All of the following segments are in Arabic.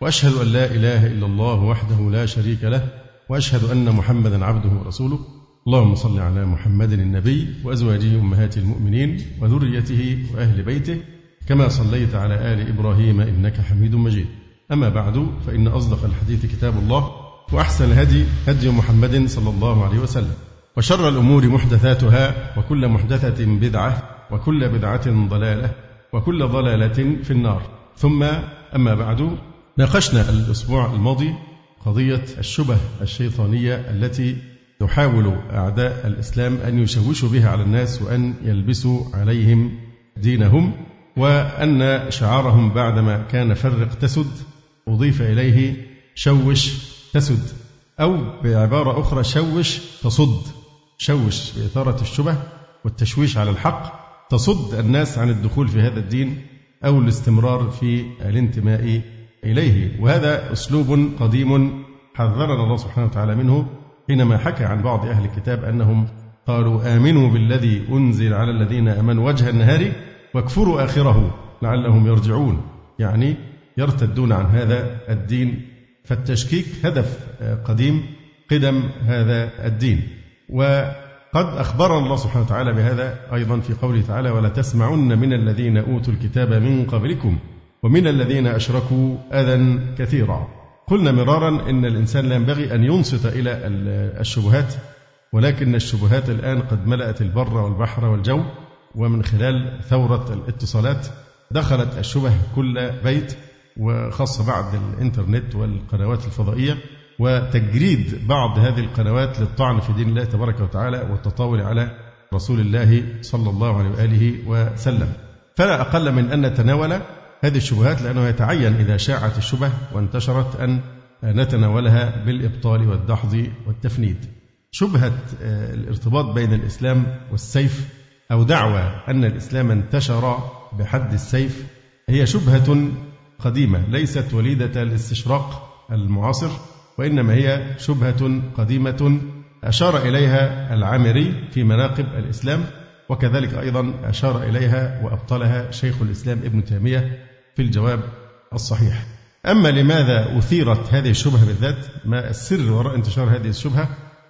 وأشهد أن لا إله إلا الله وحده لا شريك له وأشهد أن محمدا عبده ورسوله. اللهم صل على محمد النبي وأزواجه أمهات المؤمنين وذريته وأهل بيته كما صليت على آل إبراهيم إنك حميد مجيد. أما بعد فإن أصدق الحديث كتاب الله وأحسن الهدي هدي محمد صلى الله عليه وسلم وشر الأمور محدثاتها وكل محدثة بدعة وكل بدعة ضلالة وكل ضلالة في النار. ثم أما بعد ناقشنا الأسبوع الماضي قضية الشبه الشيطانية التي يحاول أعداء الإسلام أن يشوشوا بها على الناس وأن يلبسوا عليهم دينهم وأن شعارهم بعدما كان فرق تسد أضيف إليه شوش تسد أو بعبارة أخرى شوش تصد شوش بإثارة الشبه والتشويش على الحق تصد الناس عن الدخول في هذا الدين أو الاستمرار في الانتماء إليه. وهذا أسلوب قديم حذرنا الله سبحانه وتعالى منه حينما حكى عن بعض أهل الكتاب أنهم قالوا آمنوا بالذي أنزل على الذين آمنوا وجه النهار واكفروا آخره لعلهم يرجعون. يعني يرتدون عن هذا الدين. فالتشكيك هدف قديم قدم هذا الدين. وقد أخبرنا الله سبحانه وتعالى بهذا أيضا في قوله تعالى ولا تسمعن من الذين أوتوا الكتاب من قبلكم ومن الذين أشركوا أذى كثيرا. قلنا مرارا إن الإنسان لا ينبغي أن ينصت إلى الشبهات ولكن الشبهات الآن قد ملأت البر والبحر والجو ومن خلال ثورة الاتصالات دخلت الشبه كل بيت وخاصة بعد الإنترنت والقنوات الفضائية وتجريد بعض هذه القنوات للطعن في دين الله تبارك وتعالى والتطاول على رسول الله صلى الله عليه وآله وسلم. فلا أقل من أن نتناول هذه الشبهات لأنه يتعين إذا شاعت الشبه وانتشرت أن نتناولها بالإبطال والدحض والتفنيد. شبهة الارتباط بين الإسلام والسيف أو دعوى أن الإسلام انتشر بحد السيف هي شبهة قديمة ليست وليدة الاستشراق المعاصر وإنما هي شبهة قديمة أشار إليها العامري في مناقب الإسلام وكذلك أيضا أشار إليها وأبطلها شيخ الإسلام ابن تيمية في الجواب الصحيح. أما لماذا أثيرت هذه الشبهة بالذات؟ ما السر وراء انتشار هذه الشبهة؟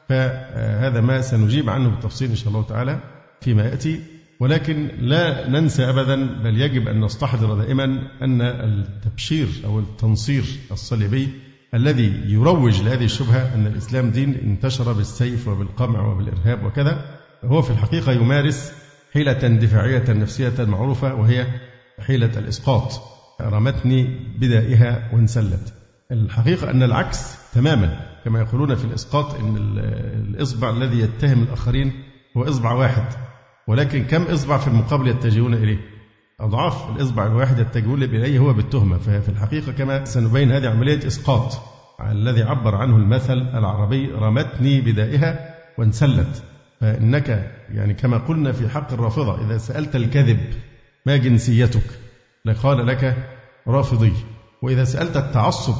فهذا ما سنجيب عنه بالتفصيل إن شاء الله تعالى فيما يأتي. ولكن لا ننسى أبدا بل يجب أن نستحضر دائما أن التبشير أو التنصير الصليبي الذي يروج لهذه الشبهة أن الإسلام دين انتشر بالسيف وبالقمع وبالإرهاب وكذا هو في الحقيقة يمارس حيلة دفاعية نفسية معروفة وهي حيلة الإسقاط. رمتني بدائها وانسلت. الحقيقة أن العكس تماما كما يقولون في الإسقاط أن الإصبع الذي يتهم الآخرين هو إصبع واحد ولكن كم إصبع في المقابل يتجهون إليه؟ أضعاف الإصبع الواحد يتجهون إليه هو بالتهمة. ففي الحقيقة كما سنبين هذه عملية إسقاط الذي عبر عنه المثل العربي رمتني بدائها وانسلت. فإنك يعني كما قلنا في حق الرافضة إذا سألت الكذب ما جنسيتك؟ لقال لك رافضي. وإذا سألت التعصب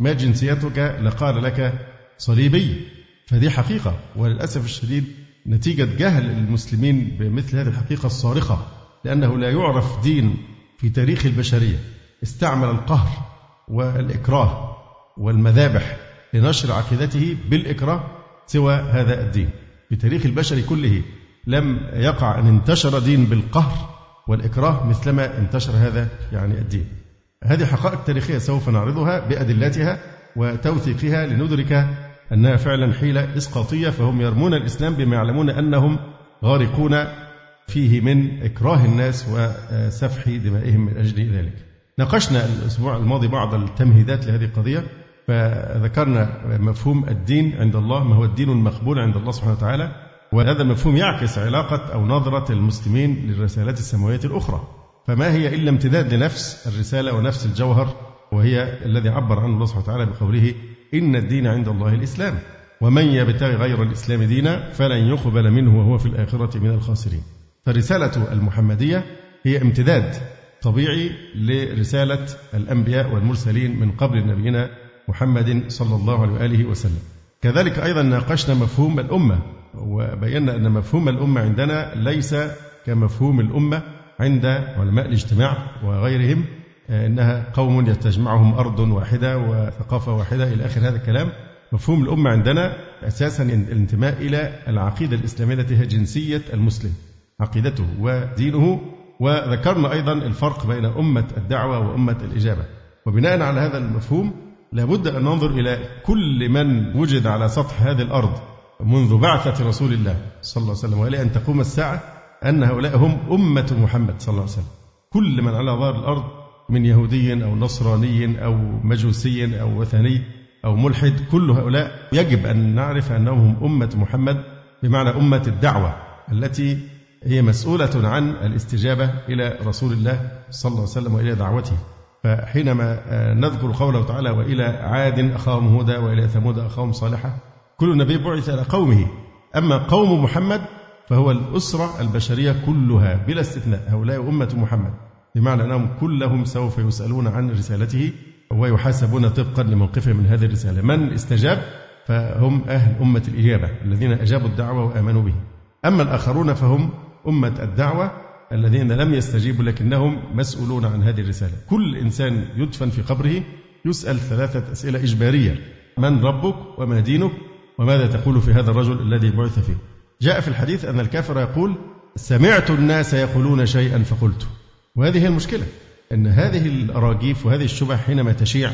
ما جنسيتك لقال لك صليبي. فدي حقيقة وللأسف الشديد نتيجة جهل المسلمين بمثل هذه الحقيقة الصارخة لأنه لا يعرف دين في تاريخ البشرية. استعمل القهر والإكراه والمذابح لنشر عقيدته بالإكراه سوى هذا الدين. في تاريخ البشر كله لم يقع أن انتشر دين بالقهر والإكراه مثلما انتشر هذا يعني الدين. هذه حقائق تاريخية سوف نعرضها بأدلتها وتوثيقها لندرك أنها فعلا حيلة إسقاطية فهم يرمون الإسلام بما يعلمون أنهم غارقون فيه من إكراه الناس وسفح دمائهم من أجل ذلك. ناقشنا الأسبوع الماضي بعض التمهيدات لهذه القضية فذكرنا مفهوم الدين عند الله ما هو الدين المقبول عند الله سبحانه وتعالى. وهذا المفهوم يعكس علاقة أو نظرة المسلمين للرسالات السماوية الأخرى. فما هي إلا امتداد لنفس الرسالة ونفس الجوهر وهي الذي عبر عنه الله سبحانه وتعالى بقوله إن الدين عند الله الإسلام. ومن يبتغي غير الإسلام دينا فلن يقبل منه وهو في الآخرة من الخاسرين. فرسالة المحمدية هي امتداد طبيعي لرسالة الأنبياء والمرسلين من قبل نبينا محمد صلى الله عليه وآله وسلم. كذلك أيضا ناقشنا مفهوم الأمة وبينا أن مفهوم الأمة عندنا ليس كمفهوم الأمة عند علماء الاجتماع وغيرهم إنها قوم يتجمعهم أرض واحدة وثقافة واحدة إلى آخر هذا الكلام. مفهوم الأمة عندنا أساسا الانتماء إلى العقيدة الإسلامية التي هي جنسية المسلم عقيدته ودينه. وذكرنا أيضا الفرق بين أمة الدعوة وأمة الإجابة. وبناء على هذا المفهوم لابد أن ننظر إلى كل من وجد على سطح هذه الأرض منذ بعثة رسول الله صلى الله عليه وسلم وإلى أن تقوم الساعة أن هؤلاء هم أمة محمد صلى الله عليه وسلم. كل من على ظهر الأرض من يهودي أو نصراني أو مجوسي أو وثني أو ملحد كل هؤلاء يجب أن نعرف أنهم هم أمة محمد بمعنى أمة الدعوة التي هي مسؤولة عن الاستجابة إلى رسول الله صلى الله عليه وسلم وإلى دعوته. فحينما آه، نذكر قوله تعالى وإلى عاد أخاهم هدى وإلى ثمود أخاهم صالحة كل نبي بعث إلى قومه. أما قوم محمد فهو الأسرة البشرية كلها بلا استثناء. هؤلاء أمة محمد. بمعنى أنهم كلهم سوف يسألون عن رسالته ويحاسبون طبقا لموقفهم من هذه الرسالة. من استجاب؟ فهم أهل أمة الإجابة الذين أجابوا الدعوة وآمنوا به. أما الآخرون فهم أمة الدعوة الذين لم يستجيبوا لكنهم مسؤولون عن هذه الرسالة. كل إنسان يدفن في قبره يسأل ثلاثة أسئلة إجبارية. من ربك وما دينك وماذا تقول في هذا الرجل الذي بعث فيه؟ جاء في الحديث أن الكافر يقول سمعت الناس يقولون شيئا فقلت. وهذه هي المشكلة أن هذه الأراجيف وهذه الشبه حينما تشيع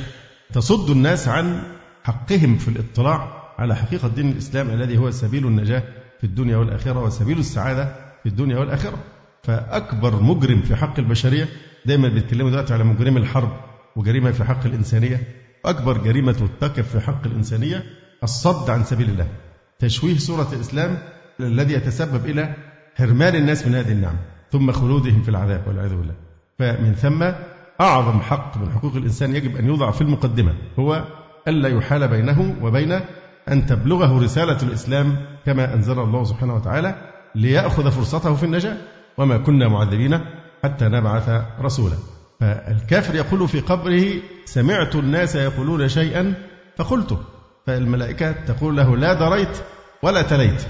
تصد الناس عن حقهم في الاطلاع على حقيقة دين الإسلام الذي هو سبيل النجاة في الدنيا والآخرة وسبيل السعادة في الدنيا والآخرة. فأكبر مجرم في حق البشرية دايما بيتكلموا دلوقتي على مجرم الحرب وجريمة في حق الإنسانية. أكبر جريمة ترتكب في حق الإنسانية الصد عن سبيل الله. تشويه صورة الإسلام الذي يتسبب إلى حرمان الناس من هذه النعمة ثم خلودهم في العذاب والعياذ بالله. فمن ثم أعظم حق من حقوق الإنسان يجب أن يوضع في المقدمة هو ألا يحال بينه وبين أن تبلغه رسالة الإسلام كما أنزل الله سبحانه وتعالى ليأخذ فرصته في النجاة. وما كنا معذبين حتى نبعث رسولا. فالكافر يقول في قبره سمعت الناس يقولون شيئا فقلته فالملائكة تقول له لا دريت ولا تليت.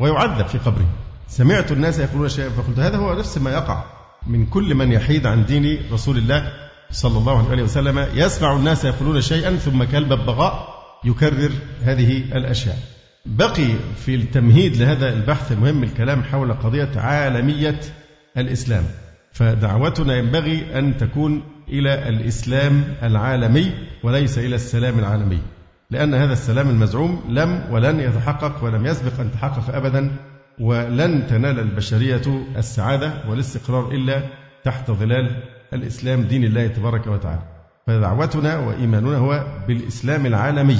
ويعذب في قبره. سمعت الناس يقولون شيئا فقلت. هذا هو نفس ما يقع من كل من يحيد عن دين رسول الله صلى الله عليه وسلم. يسمع الناس يقولون شيئا ثم كالببغاء يكرر هذه الأشياء. بقي في التمهيد لهذا البحث المهم الكلام حول قضية عالمية الإسلام. فدعوتنا ينبغي أن تكون إلى الإسلام العالمي وليس إلى السلام العالمي لأن هذا السلام المزعوم لم ولن يتحقق ولم يسبق أن يتحقق أبدا ولن تنال البشرية السعادة والاستقرار إلا تحت ظلال الإسلام دين الله تبارك وتعالى. فدعوتنا وإيماننا هو بالإسلام العالمي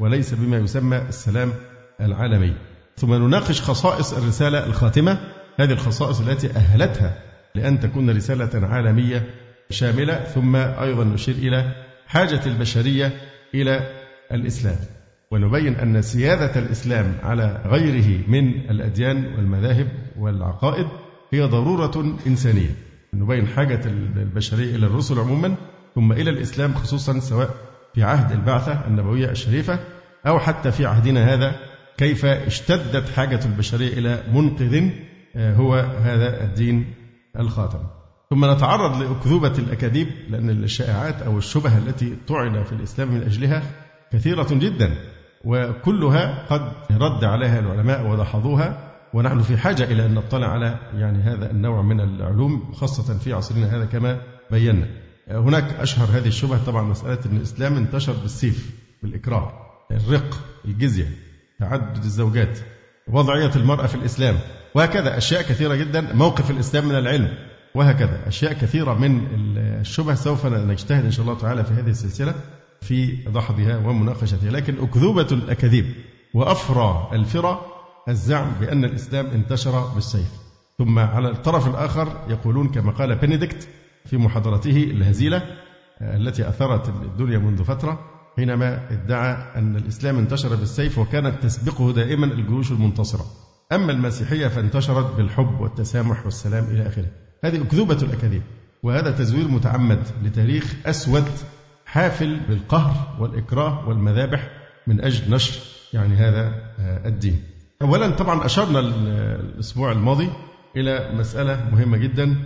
وليس بما يسمى السلام العالمي. ثم نناقش خصائص الرسالة الخاتمة. هذه الخصائص التي أهلتها لأن تكون رسالة عالمية شاملة. ثم أيضا نشير إلى حاجة البشرية إلى الإسلام. ونبين أن سيادة الإسلام على غيره من الأديان والمذاهب والعقائد هي ضرورة إنسانية. نبين حاجة البشرية إلى الرسل عموما ثم إلى الإسلام خصوصا سواء في عهد البعثة النبوية الشريفة أو حتى في عهدنا هذا كيف اشتدت حاجة البشرية إلى منقذ آه، هو هذا الدين الخاتم. ثم نتعرض لأكذوبة الأكاذيب لأن الشائعات أو الشبهة التي طعن في الإسلام من أجلها كثيرة جدا وكلها قد رد عليها العلماء ودحضوها ونحن في حاجة إلى أن نطلع على يعني هذا النوع من العلوم خاصة في عصرنا هذا كما بينا. هناك أشهر هذه الشبهة طبعا مسألة أن الإسلام انتشر بالسيف بالإكراه الرق الجزية. تعدد الزوجات وضعية المرأة في الإسلام وهكذا أشياء كثيرة جدا موقف الإسلام من العلم وهكذا أشياء كثيرة من الشبه سوف نجتهد إن شاء الله تعالى في هذه السلسلة في دحضها ومناقشتها. لكن أكذوبة الأكاذيب وأفرى الفرى الزعم بأن الإسلام انتشر بالسيف. ثم على الطرف الآخر يقولون كما قال بنديكت في محاضرته الهزيلة التي أثرت الدنيا منذ فترة حينما ادعى أن الإسلام انتشر بالسيف وكانت تسبقه دائما الجيوش المنتصرة. أما المسيحية فانتشرت بالحب والتسامح والسلام إلى آخره. هذه أكذوبة الأكاذيب. وهذا تزوير متعمد لتاريخ أسود حافل بالقهر والإكراه والمذابح من أجل نشر يعني هذا آه، الدين. أولا طبعا أشرنا الأسبوع الماضي إلى مسألة مهمة جدا.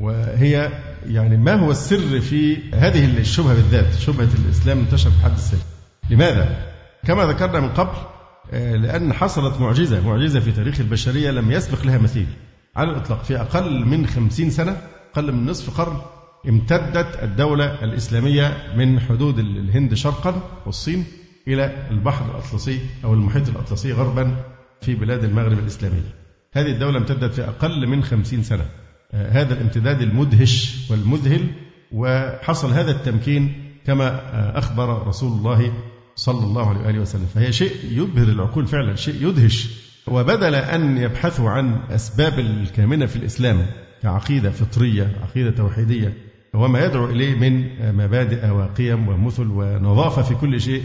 وهي يعني ما هو السر في هذه الشبهة بالذات؟ شبهة الإسلام انتشر بحد السر لماذا؟ كما ذكرنا من قبل آه، لأن حصلت معجزة معجزة في تاريخ البشرية لم يسبق لها مثيل. على الإطلاق في أقل من خمسين سنة أقل من نصف قرن امتدت الدولة الإسلامية من حدود الهند شرقا والصين إلى البحر الأطلسي أو المحيط الأطلسي غربا في بلاد المغرب الإسلامية. هذه الدولة امتدت في أقل من خمسين سنة. هذا الامتداد المدهش والمذهل وحصل هذا التمكين كما أخبر رسول الله صلى الله عليه وآله وسلم. فهي شيء يبهر العقول فعلا شيء يدهش. وبدل أن يبحثوا عن أسباب الكامنة في الإسلام كعقيدة فطرية عقيدة توحيدية وما يدعو إليه من مبادئ وقيم ومثل ونظافة في كل شيء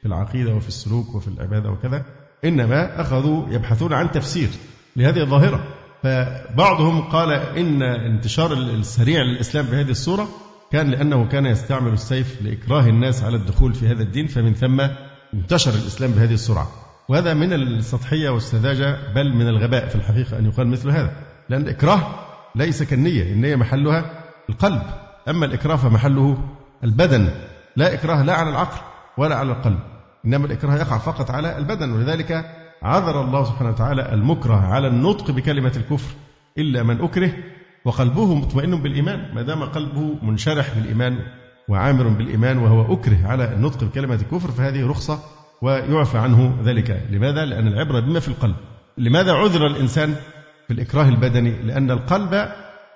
في العقيدة وفي السلوك وفي العبادة وكذا إنما أخذوا يبحثون عن تفسير لهذه الظاهرة. فبعضهم قال إن انتشار السريع للإسلام بهذه الصورة كان لأنه كان يستعمل السيف لإكراه الناس على الدخول في هذا الدين فمن ثم انتشر الإسلام بهذه السرعة وهذا من السطحية والسذاجة بل من الغباء في الحقيقة أن يقال مثل هذا. لأن الإكراه ليس كالنية النية محلها القلب. أما الإكراه فمحله البدن. لا إكراه لا على العقل ولا على القلب. إنما الإكراه يقع فقط على البدن ولذلك عذر الله سبحانه وتعالى المكره على النطق بكلمة الكفر إلا من أكره وقلبه مطمئن بالإيمان. ما دام قلبه منشرح بالإيمان وعامر بالإيمان وهو أكره على النطق بكلمة الكفر فهذه رخصة ويعفى عنه ذلك. لماذا؟ لأن العبرة بما في القلب. لماذا عذر الإنسان في الإكراه البدني؟ لأن القلب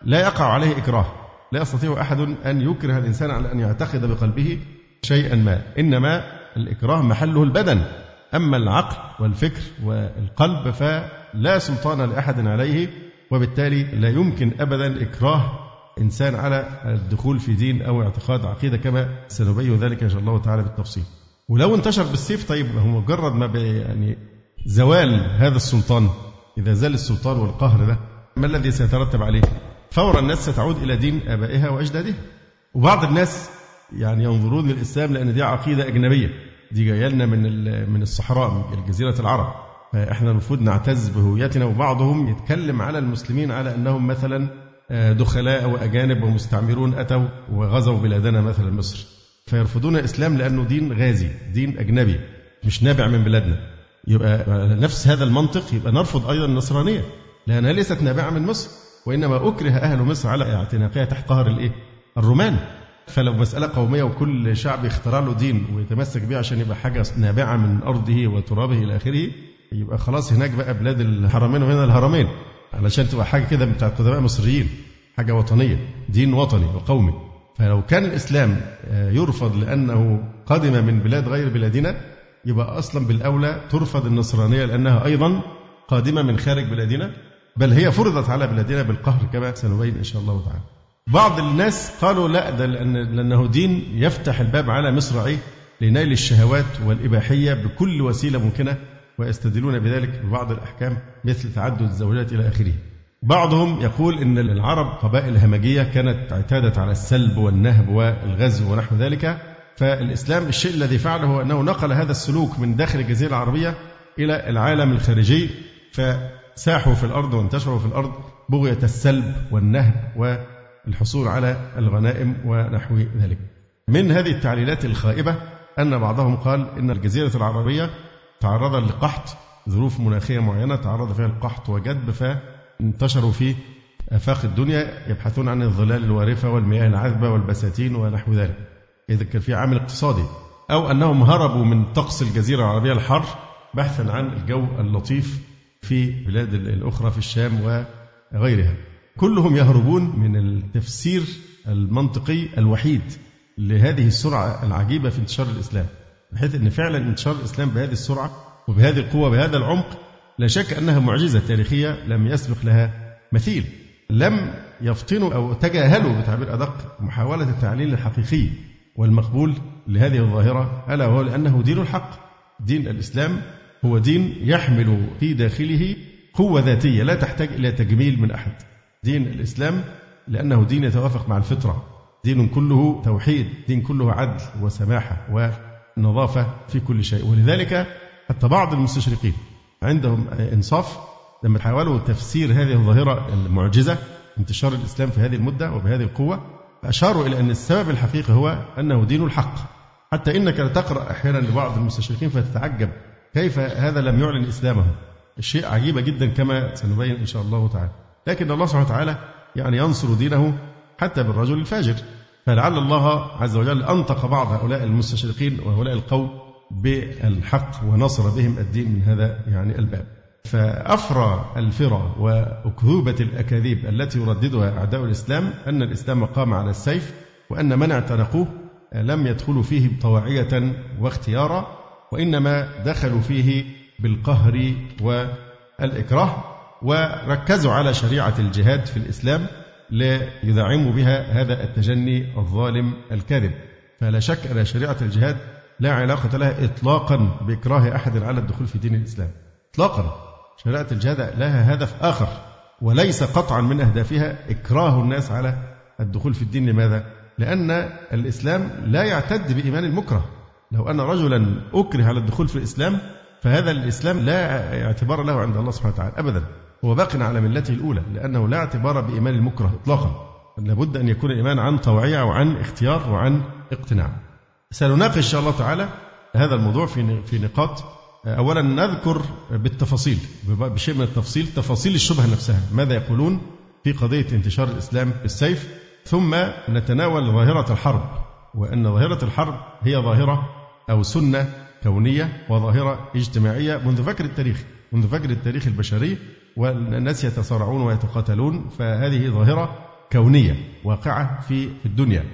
لا يقع عليه إكراه. لا يستطيع أحد أن يكره الإنسان على أن يعتقد بقلبه شيئا ما. إنما الإكراه محله البدن. أما العقل والفكر والقلب فلا سلطان لأحد عليه وبالتالي لا يمكن أبدا إكراه إنسان على الدخول في دين أو اعتقاد عقيدة كما سنبين ذلك إن شاء الله تعالى بالتفصيل. ولو انتشر بالسيف طيب هو مجرد ما يعني زوال هذا السلطان إذا زال السلطان والقهر ده ما الذي سيترتب عليه؟ فورا الناس ستعود إلى دين آبائها وأجدادها. وبعض الناس يعني ينظرون للإسلام لأن دي عقيدة أجنبية. دي جاية لنا من من الصحراء من جزيرة العرب. فإحنا المفروض نعتز بهويتنا وبعضهم يتكلم على المسلمين على أنهم مثلا آه، دخلاء وأجانب ومستعمرون أتوا وغزوا بلادنا مثلا مصر. فيرفضون الإسلام لأنه دين غازي دين أجنبي مش نابع من بلادنا. يبقى نفس هذا المنطق يبقى نرفض أيضا النصرانية لأنها ليست نابعة من مصر وإنما أكره أهل مصر على اعتناقها تحت قهر الإيه؟ الرومان. فلو مسألة قومية وكل شعب يختار له دين ويتمسك به عشان يبقى حاجة نابعة من أرضه وترابه إلى آخره يبقى خلاص هناك بقى بلاد الحرمين وهنا الهرمين علشان تبقى حاجة كده بتاع قدماء مصريين حاجة وطنية دين وطني وقومي. فلو كان الإسلام آه، يرفض لأنه قدم من بلاد غير بلادنا يبقى أصلا بالأولى ترفض النصرانية لأنها أيضا قادمة من خارج بلادنا بل هي فرضت على بلادنا بالقهر كما سنبين إن شاء الله تعالى. بعض الناس قالوا لا ده لأن لأنه دين يفتح الباب على مصراعيه لنيل الشهوات والإباحية بكل وسيلة ممكنة ويستدلون بذلك ببعض الأحكام مثل تعدد الزوجات إلى آخره. بعضهم يقول إن العرب قبائل همجية كانت اعتادت على السلب والنهب والغزو ونحو ذلك فالإسلام الشيء الذي فعله هو أنه نقل هذا السلوك من داخل الجزيرة العربية إلى العالم الخارجي فساحوا في الأرض وانتشروا في الأرض بغية السلب والنهب الحصول على الغنائم ونحو ذلك. من هذه التعليلات الخائبة أن بعضهم قال إن الجزيرة العربية تعرض لقحط ظروف مناخية معينة تعرض فيها القحط وجدب فانتشروا في آفاق الدنيا يبحثون عن الظلال الوارفة والمياه العذبة والبساتين ونحو ذلك. إذا كان في عامل اقتصادي أو أنهم هربوا من طقس الجزيرة العربية الحر بحثا عن الجو اللطيف في بلاد الأخرى في الشام وغيرها كلهم يهربون من التفسير المنطقي الوحيد لهذه السرعة العجيبة في انتشار الإسلام بحيث أن فعلا انتشار الإسلام بهذه السرعة وبهذه القوة بهذا العمق لا شك أنها معجزة تاريخية لم يسبق لها مثيل لم يفطنوا أو تجاهلوا بتعبير أدق محاولة التعليل الحقيقي والمقبول لهذه الظاهرة ألا وهو لأنه دين الحق دين الإسلام هو دين يحمل في داخله قوة ذاتية لا تحتاج إلى تجميل من أحد. دين الإسلام لأنه دين يتوافق مع الفطرة. دين كله توحيد دين كله عدل وسماحة ونظافة في كل شيء. ولذلك حتى بعض المستشرقين عندهم إنصاف لما حاولوا تفسير هذه الظاهرة المعجزة انتشار الإسلام في هذه المدة وبهذه القوة أشاروا إلى أن السبب الحقيقي هو أنه دين الحق. حتى إنك تقرأ أحيانا لبعض المستشرقين فتتعجب كيف هذا لم يعلن إسلامه الشيء عجيبة جدا كما سنبين إن شاء الله تعالى. لكن الله سبحانه وتعالى يعني ينصر دينه حتى بالرجل الفاجر. فلعل الله عز وجل أنطق بعض هؤلاء المستشرقين وهؤلاء القوم بالحق ونصر بهم الدين من هذا يعني الباب. فأفرى الفرى وأكذوبة الأكاذيب التي يرددها أعداء الإسلام أن الإسلام قام على السيف وأن من اعتنقوه لم يدخلوا فيه طواعية واختيارا وإنما دخلوا فيه بالقهر والإكراه. وركزوا على شريعة الجهاد في الإسلام ليدعموا بها هذا التجني الظالم الكاذب. فلا شك أن شريعة الجهاد لا علاقة لها إطلاقا بإكراه أحد على الدخول في دين الإسلام. إطلاقا. شريعة الجهاد لها هدف آخر وليس قطعا من أهدافها إكراه الناس على الدخول في الدين. لماذا؟ لأن الإسلام لا يعتد بإيمان المكره. لو أن رجلا أكره على الدخول في الإسلام فهذا الإسلام لا اعتبار له عند الله سبحانه وتعالى أبدا. هو باق على ملته الأولى لأنه لا اعتبار بإيمان المكره إطلاقا. لابد أن يكون الإيمان عن طوعية وعن اختيار وعن اقتناع. سنناقش إن شاء الله تعالى هذا الموضوع في في نقاط. أولا نذكر بالتفاصيل بشيء من التفصيل تفاصيل الشبهة نفسها ماذا يقولون في قضية انتشار الإسلام بالسيف ثم نتناول ظاهرة الحرب وأن ظاهرة الحرب هي ظاهرة أو سنة كونية وظاهرة اجتماعية منذ فجر التاريخ منذ فجر التاريخ البشري. والناس يتصارعون ويتقاتلون فهذه ظاهرة كونية واقعة في الدنيا.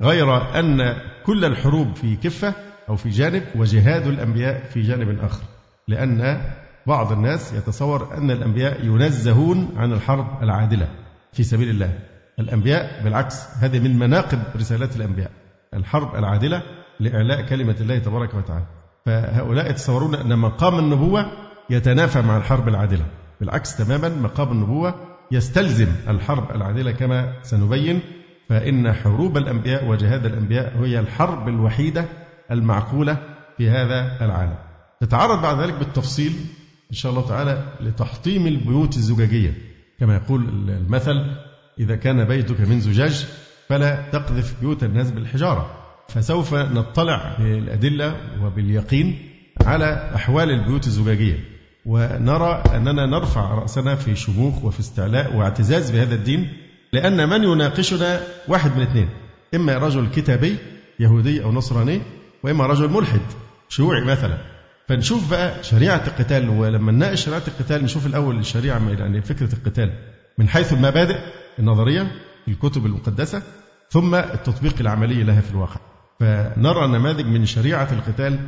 غير أن كل الحروب في كفة أو في جانب وجهاد الأنبياء في جانب آخر لأن بعض الناس يتصور أن الأنبياء ينزهون عن الحرب العادلة في سبيل الله. الأنبياء بالعكس هذه من مناقب رسالات الأنبياء. الحرب العادلة لإعلاء كلمة الله تبارك وتعالى. فهؤلاء يتصورون أن مقام النبوة يتنافى مع الحرب العادلة. بالعكس تماما مقام النبوة يستلزم الحرب العادلة كما سنبين فإن حروب الأنبياء وجهاد الأنبياء هي الحرب الوحيدة المعقولة في هذا العالم. نتعرض بعد ذلك بالتفصيل إن شاء الله تعالى لتحطيم البيوت الزجاجية. كما يقول المثل إذا كان بيتك من زجاج فلا تقذف بيوت الناس بالحجارة. فسوف نطلع بالأدلة وباليقين على أحوال البيوت الزجاجية. ونرى أننا نرفع رأسنا في شموخ وفي استعلاء واعتزاز بهذا الدين لأن من يناقشنا؟ واحد من اثنين. إما رجل كتابي يهودي أو نصراني وإما رجل ملحد شيوعي مثلا. فنشوف بقى شريعة القتال ولما نناقش شريعة القتال نشوف الأول الشريعة يعني فكرة القتال. من حيث المبادئ النظرية في الكتب المقدسة ثم التطبيق العملي لها في الواقع. فنرى نماذج من شريعة القتال